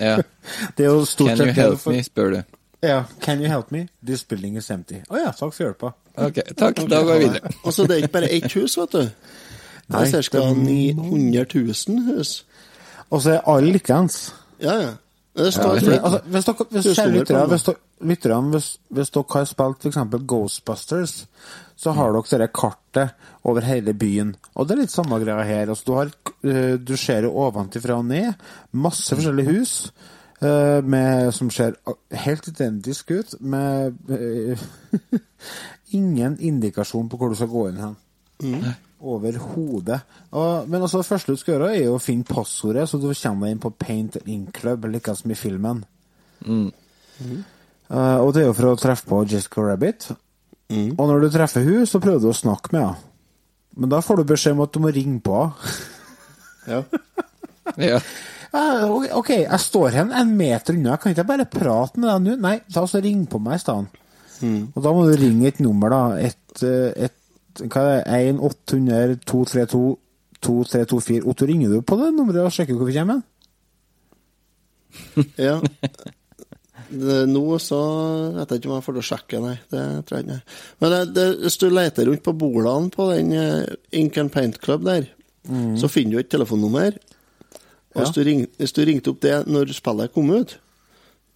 Ja. <laughs> Det er jo stort Can you help for- me, spør du. Ja. Can you help me? This building is empty. Å ja, takk for hjelpa. Ok, takk. Da går vi videre. Og så det er ikke bare ett hus, vet du. Det er ca. er 900 000 hus. Og så er alle likeens. Ja, ja. Ja, altså, hvis dere, hvis, dere- lytterne, hvis, hvis dere har spilt f.eks. Ghostbusters, så har dere dette kartet over hele byen. Og det er litt samme greia her. Altså, du, har, eh, du ser jo ovenfra og ned. Masse forskjellige hus. eh, med, som ser helt identisk ut, med eh, <laughs> ingen indikasjon på hvor du skal gå inn hen. Mm. Overhodet. Og- Men altså, det første du skal gjøre, er jo å finne passordet, så du kommer deg inn på Paint In Club, like som i filmen. Mm. Eh, og det er jo for å treffe på Jessica Rabbit. Mm. Og når du treffer hun, så prøver du å snakke med henne. Men da får du beskjed om at du må ringe på henne. Ja. <laughs> Ja. Uh, ok, ok, jeg står her en meter unna, kan ikke jeg bare prate med deg nå? Nei, ta så ring på meg i stedet. Mm. Og da må du ringe et nummer, da. Et, eh, et hva er det, 1 800 232 2324. Otto, ringer du på det nummeret og sjekker hvor vi kommer? <laughs> Ja. Det, nå så vet jeg ikke om jeg får til å sjekke, nei. Det tror jeg ikke. Men det, det, hvis du leter rundt på bordene på den eh, Ink and Paint Club der, Mm. så finner du et telefonnummer. Og hvis, du ring, hvis du ringte opp det når spillet kom ut,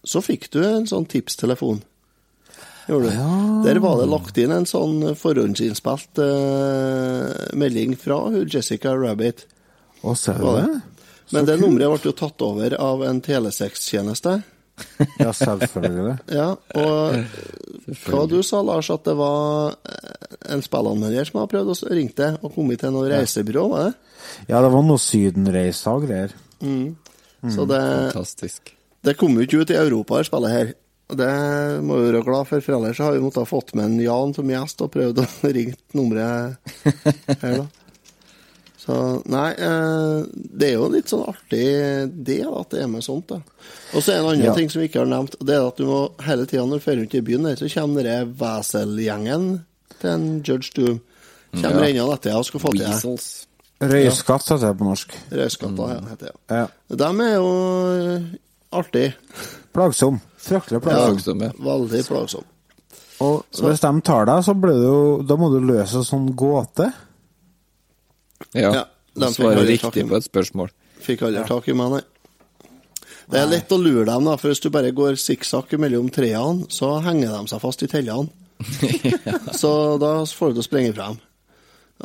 så fikk du en sånn tipstelefon. Gjorde du? Der var det lagt inn en sånn forhåndsinnspilt uh, melding fra Jessica Rabbit. Og ser du det? Men det nummeret ble jo tatt over av en telesextjeneste. <laughs> Ja, selvfølgelig. <laughs> Ja, og hva du sa, Lars, at det var eh, en spillanmelder som har prøvd å ringe deg og kommet til noe reisebyrå, var det? Ja, det var noe sydenreise og greier. Mm. Så det, Fantastisk. det kom jo ikke ut i Europa, det spillet her. Og Det må vi være glad for, for ellers har vi måttet ha fått med en Jan som gjest og prøvd å <laughs> ringe nummeret her, da. Så nei, eh, det er jo litt sånn artig det at det er med sånt, da. Og så er en annen Ja. ting som vi ikke har nevnt, det er at du må hele tida når du fer rundt i byen så kommer denne Wesel-gjengen til en Judge Doom. Kommer Ja. rennende etter deg og skal få til det. Røyskatt, heter det på norsk. Røyskatter, ja, heter det. Ja. De er jo eh, artig. Plagsom. Fryktelig plagsom. Ja, veldig plagsom. Og hvis de tar deg, så blir det jo Da må du løse en sånn gåte. Ja. Ja, de fikk Svarer riktig på et spørsmål. Fikk aldri tak i meg, nei. Det er lett å lure dem, da, for hvis du bare går sikksakk mellom trærne, så henger de seg fast i tellene. <laughs> Så da får du til å sprenge frem.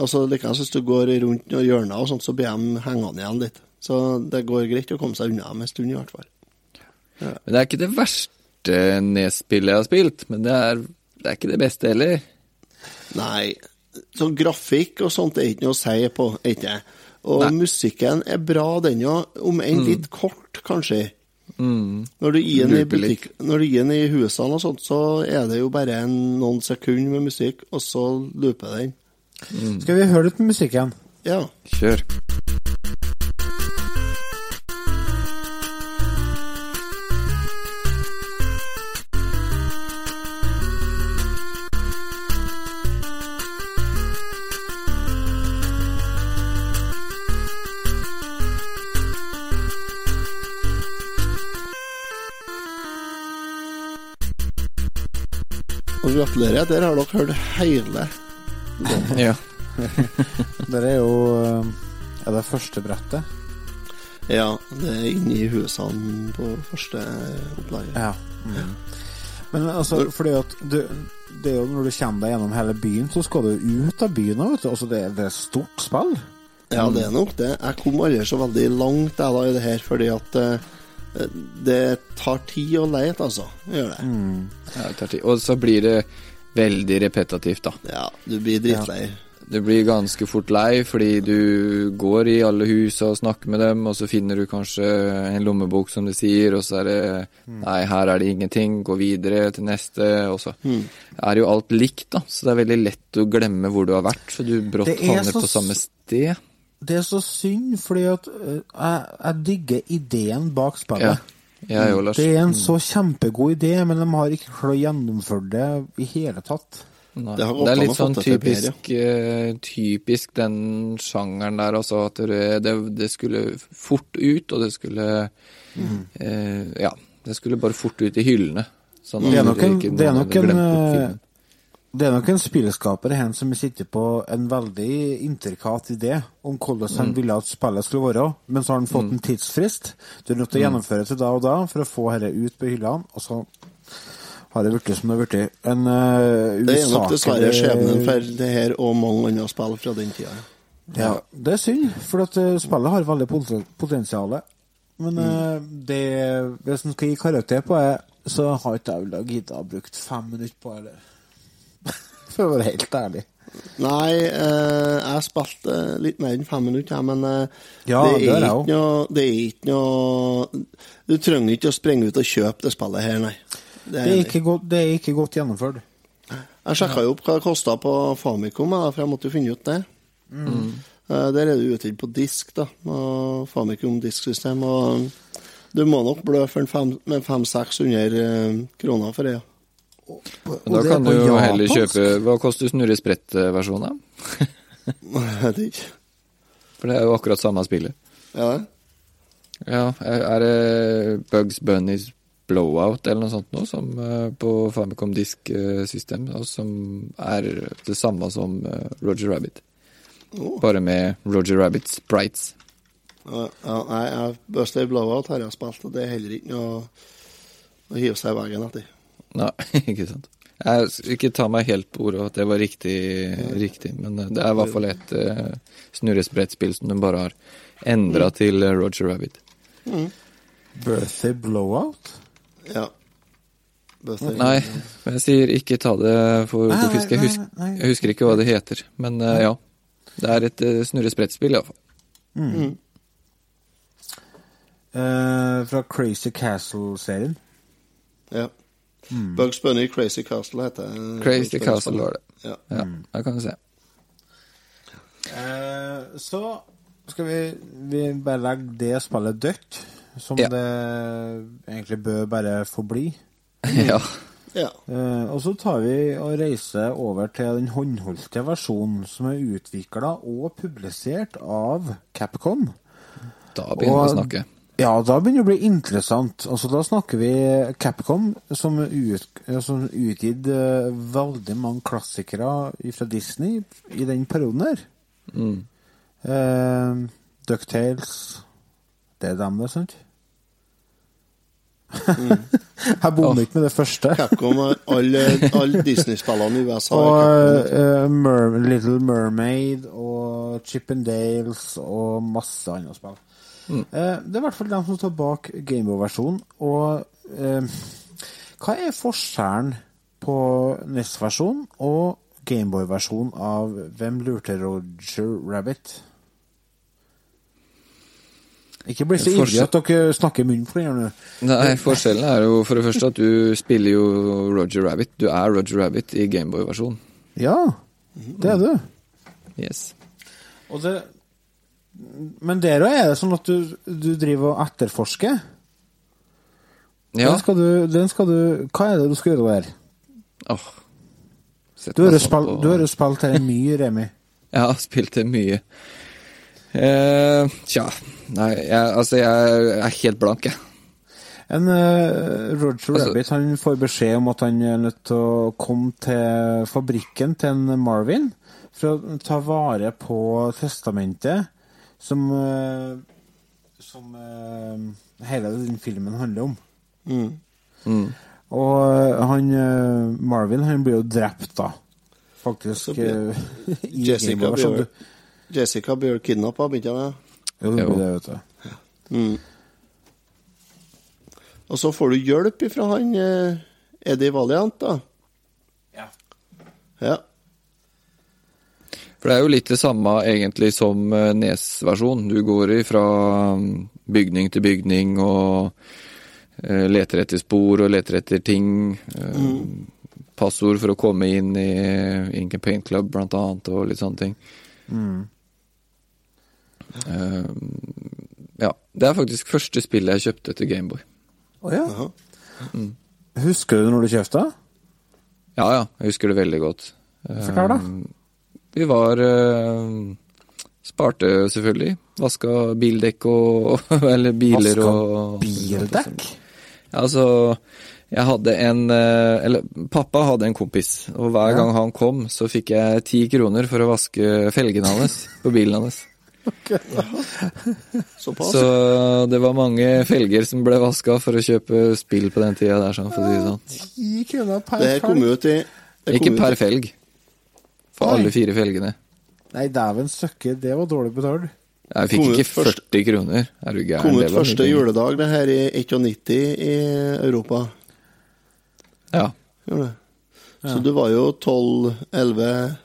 Og så likeens hvis du går rundt noen hjørner og sånt, så blir de hengende igjen litt. Så det går greit å komme seg unna dem en stund, i hvert fall. Men det er ikke det verste nedspillet jeg har spilt, men det er, det er ikke det beste heller. Nei, sånn grafikk og sånt er ikke noe å si på, er ikke det? Og Nei. musikken er bra, den òg, om enn litt kort, kanskje. Mm. Når du gir den i butikk, når du gir den i husene og sånt, så er det jo bare en, noen sekunder med musikk, og så looper den. Skal vi høre litt musikk igjen? Ja. Kjør. Gratulerer, der har dere hørt hele. <laughs> Ja. <laughs> Der er jo eh, Er det første brettet? Ja, det er inni husene på første opplaget. Ja. Mm. Men altså, fordi at du, det er jo når du kommer deg gjennom hele byen, så skal du ut av byen òg, vet du. Altså, det, det er stort spill. Ja, det er nok det. Jeg kom aldri så veldig langt jeg, da, i det her, fordi at eh, det tar tid å lete, altså. Gjør det. Ja, det tar tid. Og så blir det veldig repetativt, da. Ja, du blir dritlei. Du blir ganske fort lei fordi du går i alle husa og snakker med dem, og så finner du kanskje en lommebok, som du sier, og så er det Nei, her er det ingenting, gå videre til neste, og så er jo alt likt, da. Så det er veldig lett å glemme hvor du har vært, så du brått er havner så på samme sted. det. Er så synd, fordi at eh, jeg, jeg digger ideen bak Ja. spillet. Jeg og Lars. Det er en så kjempegod idé, men de har ikke klart å gjennomføre det i hele tatt. Nei. Det Det er litt sånn typisk, uh, typisk den sjangeren der, altså. At det, det, det skulle fort ut, og det skulle Mm. uh, Ja. Det skulle bare fort ut i hyllene. Sånn Det er nok en, det er nok en, glemt bort eh, filmen. Det er nok en spillskaper her som sitter på en veldig intrikat idé om hvordan han Mm. ville at spillet skulle være, men så har han fått en tidsfrist. Du er nødt til å Mm. gjennomføre til da og da for å få dette ut på hyllene, og så har det blitt som det har blitt. En uh, Det er nok dessverre skjebnen for det her og mange andre spill fra den tida. Ja, det er synd, for at eh, spillet har veldig potensial. Men uh, det, hvis en skal gi karakter på det, så har ikke jeg giddet å bruke fem minutter på det. For å være helt ærlig. Nei, eh, jeg spilte litt mer enn fem minutter, men eh, Ja, det, er det, ikke noe, det er ikke noe Du trenger ikke å springe ut og kjøpe det spillet her, nei. Det Det er er ikke godt, det er ikke godt gjennomført. Jeg sjekka jo opp hva det kosta på Famicom, for jeg måtte jo finne ut det. Mm. Eh, Der er det utgitt på disk, da. Famicom disksystem. Og du må nok blø for en fem, med 500-600 eh, kroner for det. ja. Men da kan du jo heller kjøpe Hva koster Snurre Sprett-versjonen, da? Jeg vet ikke. For det er jo akkurat samme spillet. Ja? Ja, er det Bugs Bunnies Blowout eller noe sånt nå, som eh, på Famicom Disk eh, som er det samme som eh, Roger Rabbit. Oh. Bare med Roger Rabbit sprites. Ja, nei, Buster Blowout har jeg spilt, og det er heller ikke noe å hive seg i veien etter. Nei, <laughs> ikke sant. Jeg skal ikke ta meg helt på ordet at det var riktig, riktig men eh, det er i hvert fall et uh, snurresprettspill som de bare har endra til eh, Roger Rabbit. Birthday blowout? Ja. Birthday Nei, men jeg sier ikke ta det for Nei, god fisk. Jeg, nei, husk, jeg husker ikke hva det heter, men uh, ja. Det er et uh, snurresprettspill, iallfall. Mm. Eh, fra Crazy Castle-serien. Ja. Bugs Bunny Crazy Castle heter det. Mm. Crazy Bugs Castle var det. Ja. Ja, der kan du se. Eh, så skal vi, vi bare legge det spillet dødt, som Ja. det egentlig bør bare forbli. <laughs> ja. Ja. Eh, og så tar vi og reiser over til den håndholdte versjonen som er utvikla og publisert av Capcom. Da begynner vi å snakke. Ja, da begynner det å bli interessant. Altså, da snakker vi Capcom, som, er ut, som utgitt uh, veldig mange klassikere fra Disney i den perioden her. Mm. Uh, Ducktales Det er dem, det, sant? <laughs> Jeg bommer ikke med det første. Capcom har alle, alle Disney-spillene i USA. Og uh, eh, Mer Little Mermaid og Chippendales og masse andre spill. Mm. Eh, det er i hvert fall dem som står bak Gameboy-versjonen. Og eh, hva er forskjellen på NES-versjonen og Gameboy-versjonen av Hvem lurte Roger Rabbit? Ikke bli så ivrig at dere snakker i munnen for det. Nei, forskjellen er jo for det første at du spiller jo Roger Rabbit. Du er Roger Rabbit i Gameboy-versjonen. Ja, det er du. Yes. Og det, men der òg er det sånn at du, du driver og etterforsker. Ja. Den skal du, den skal du Hva er det du skal gjøre der? Oh, Du har jo spilt, jo spilt her mye, Remi. <laughs> Jeg har spilt her mye. Eh, tja, nei, jeg, altså jeg er helt blank, jeg. En uh, Roger Altså- Rabbit han får beskjed om at han er nødt til å komme til fabrikken til en Marvin for å ta vare på testamentet som eh, Som eh, hele den filmen handler om. Mm. Mm. Og eh, han Marvin han blir jo drept, da. Så Faktisk. <laughs> blir- Jessica blir, du- Jessica blir kidnappa, blir ikke det? Jo, det blir det, vet du. Mm. Og så får du hjelp ifra han Eddie Valiant, da. Ja. Ja. For det er jo litt det samme egentlig som eh, Nes-versjon. Du går fra bygning til bygning og eh, leter etter spor og leter etter ting. Mm. Passord for å komme inn i Ink and Paint Club, blant annet, og litt sånne ting. Mm. Eh, ja. Det er faktisk første spillet jeg kjøpte til Gameboy. Oh, ja. Husker du når du kjøpte? Ja, ja. Jeg husker det veldig godt. Forklar, da. Eh, Vi var eh, Sparte selvfølgelig. Vaska bildekk og <laughs> Eller biler Vaska og bildekk? Ja, altså Jeg hadde en eh, Eller pappa hadde en kompis, og hver gang han kom, så fikk jeg ti kroner for å vaske felgene hans <laughs> på bilen hans. Såpass. <laughs> Så det var mange felger som ble vaska for å kjøpe spill på den tida der, sånn, for å si det sånn. Ti kroner per Det kom jo til Ikke per felg. For Oi. alle fire felgene. Nei, dæven søkke, det var dårlig betalt. Jeg fikk Kom ut ikke først- 40 kroner. Er du gæren? Kom ut første juledag, det her i 91 i Europa. Ja. Gjorde det. Så du var jo 12-11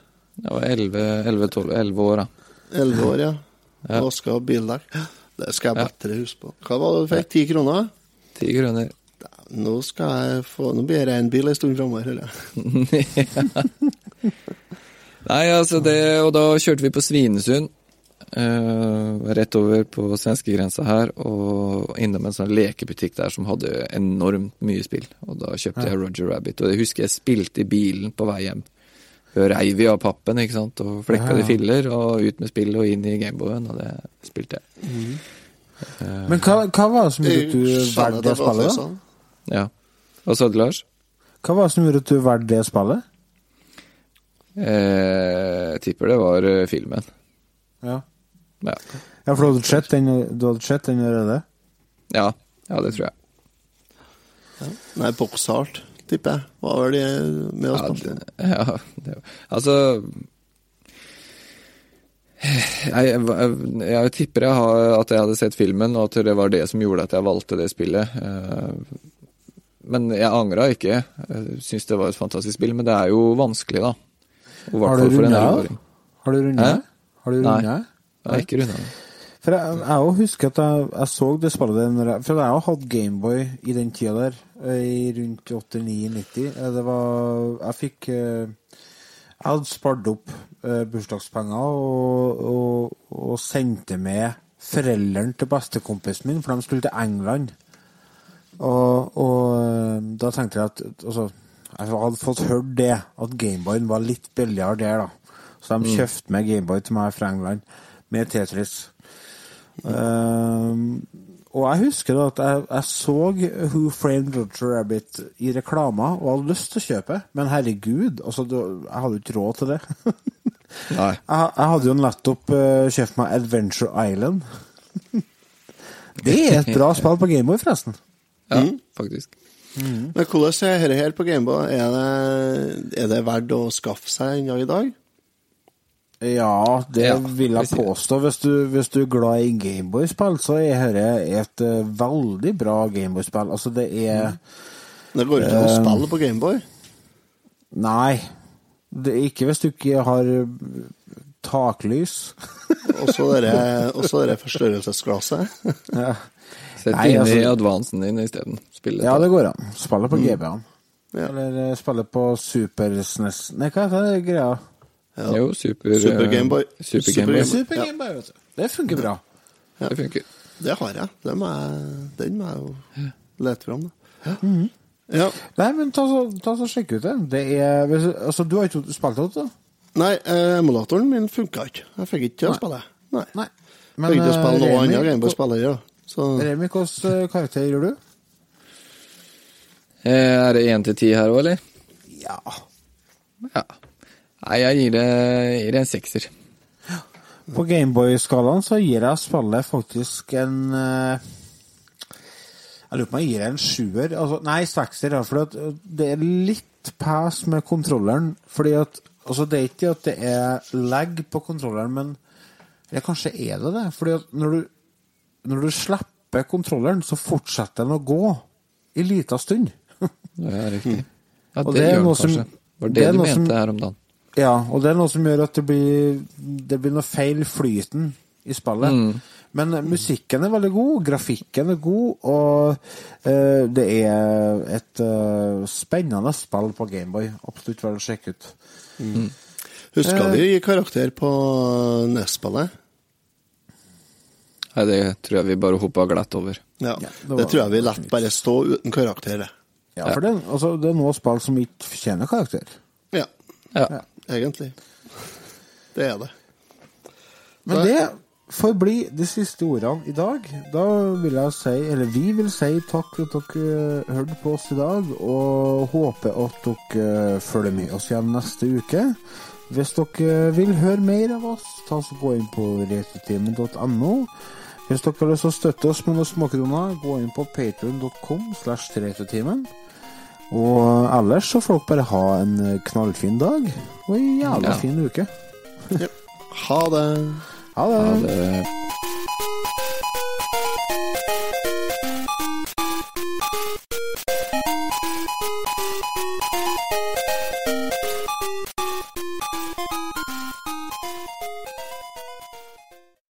Jeg var 11-12 år, da. 11 år, ja. <laughs> Ja. Vaska bildekk. <gasps> Det skal jeg Ja. bedre huske på. Hva var det du fikk? 10 kroner? 10 kroner. Nå skal jeg få Nå blir jeg rein bil en stund framover, hører jeg. <laughs> <laughs> Nei, altså det Og da kjørte vi på Svinesund. eh, rett over på svenskegrensa her, og innom en sånn lekebutikk der som hadde enormt mye spill. Og da kjøpte jeg Roger Rabbit, og det husker jeg spilte i bilen på vei hjem. Reiv vi av pappen, ikke sant, og flekka Ja, ja. de filler, og ut med spillet og inn i Gameboyen, og det spilte jeg. Men hva, hva var det som gjorde at du Jeg valgte det spillet, da? sånn. Ja. Hva sa du, Lars? Hva var det som gjorde at du valgte det spillet? Eh, jeg tipper det var eh, filmen. Ja. Ja. Ja, for du hadde sett den, den allerede? ja. Ja, det tror jeg. Nei, Boxhart, tipper jeg. Hva Var det med oss Ja, ja, det, altså jeg, jeg, jeg tipper jeg har, at jeg hadde sett filmen, og at det var det som gjorde at jeg valgte det spillet. Eh, Men jeg angra ikke. Jeg syns det var et fantastisk spill, men det er jo vanskelig, da. Og Har du runda av? Har du runda? Har du Nei. rundet det? Jeg har ikke runda. For jeg, jeg husker at jeg, jeg så det spillet der For jeg har hatt Gameboy i den tida der, eh, i rundt 89-90. Eh, Det var Jeg fikk eh, Jeg hadde spart opp bursdagspenger og, og, og sendte med foreldrene til bestekompisen min, for de skulle til England. Og, og da tenkte jeg at altså, Jeg hadde fått hørt det, at Gameboyen var litt billigere der, da. Så de Mm. kjøpte med Gameboy til meg fra England, med Tetris. Uh, og jeg husker da at jeg, jeg så Who Framed Roger Rabbit i reklama og hadde lyst til å kjøpe, men herregud, altså, du, jeg hadde jo ikke råd til det. <laughs> Nei. <laughs> Jeg, jeg hadde jo nettopp uh, kjøpt meg Adventure Island. <laughs> det er et bra spill på Gameboy, forresten. Ja, Mm. faktisk. Men hvordan er dette her på Gameboy? Er det, er det verdt å skaffe seg en gang i dag? Ja, det Ja, vil jeg påstå. Hvis du, hvis du er glad i Gameboy-spill, så er dette et eh, veldig bra Gameboy-spill. Altså, det er Det går ikke an å Eh, spille på Gameboy. Nei. Det er ikke hvis du ikke har eh, taklys. Og så det og så forstørrelsesglasset. <laughs> ja. Sett Nei, inn i altså- advansen din isteden. Ja, det går an. Spille på Mm. GB-en. Eller eh, spille på Super SNES Nei, hva er det greia? Jo, super, Super eh, Gameboy. Super Super Gameboy. Gameboy. Game Gameboy, vet du. Det funker bra. Det funker. Det har jeg. Den må jeg, jo lete fram. da. Mhm. Ja. Nei, men ta så, ta så sjekk ut det. Det er Altså, du har ikke spilt det, da? Nei, eh, emulatoren min funka ikke. Jeg fikk ikke til å spille. Nei. Nei. Men, fikk ikke til å spille noe annet Gameboy hvor- spiller ja. Så Remi, hvilken eh, karakter gjør du? Eh, Er det én til ti her òg, eller? Ja. Ja. Nei, jeg gir det, gir det en sekser. På Gameboy-skalaen så gir jeg spillet faktisk en eh, Jeg lurer på om jeg gir det en sjuer. Altså, nei, sekser. For det er litt pes med kontrolleren. Fordi at altså, Det er ikke at det er lag på kontrolleren, men Eller kanskje er det det. Fordi at når du, når du slipper kontrolleren, så fortsetter den å gå i lita stund. Det er riktig. Ja, det, det gjør den kanskje. som- Var det, det du mente som- her om dagen? Ja, og det er noe som gjør at det blir, det blir noe feil flyten i spillet. Mm. Men eh, musikken er veldig god, grafikken er god, og eh, det er et eh, spennende spill på Gameboy. Absolutt verdt å sjekke ut. Husker Eh. vi gi karakter på NES-spillet? Nei, det tror jeg vi bare hoppa glatt over. Ja, det det, tror jeg vi lett bare stå uten karakterer. Ja, for det, altså, det er noe spill som ikke fortjener karakter. Ja, Ja. egentlig. Det er det. Men det får bli de siste ordene i dag. Da vil jeg si, eller vi vil si takk for at dere eh, hørte på oss i dag, og håper at dere følger med oss igjen neste uke. Hvis dere vil høre mer av oss, ta så gå inn på returtimen.no. Hvis dere har lyst til å støtte oss med noen småkroner, gå inn på patreon.com slash. Og ellers så får dere bare ha en knallfin dag, og en jævla Ja. fin uke. <laughs> Ha det. Ha det. Ha det.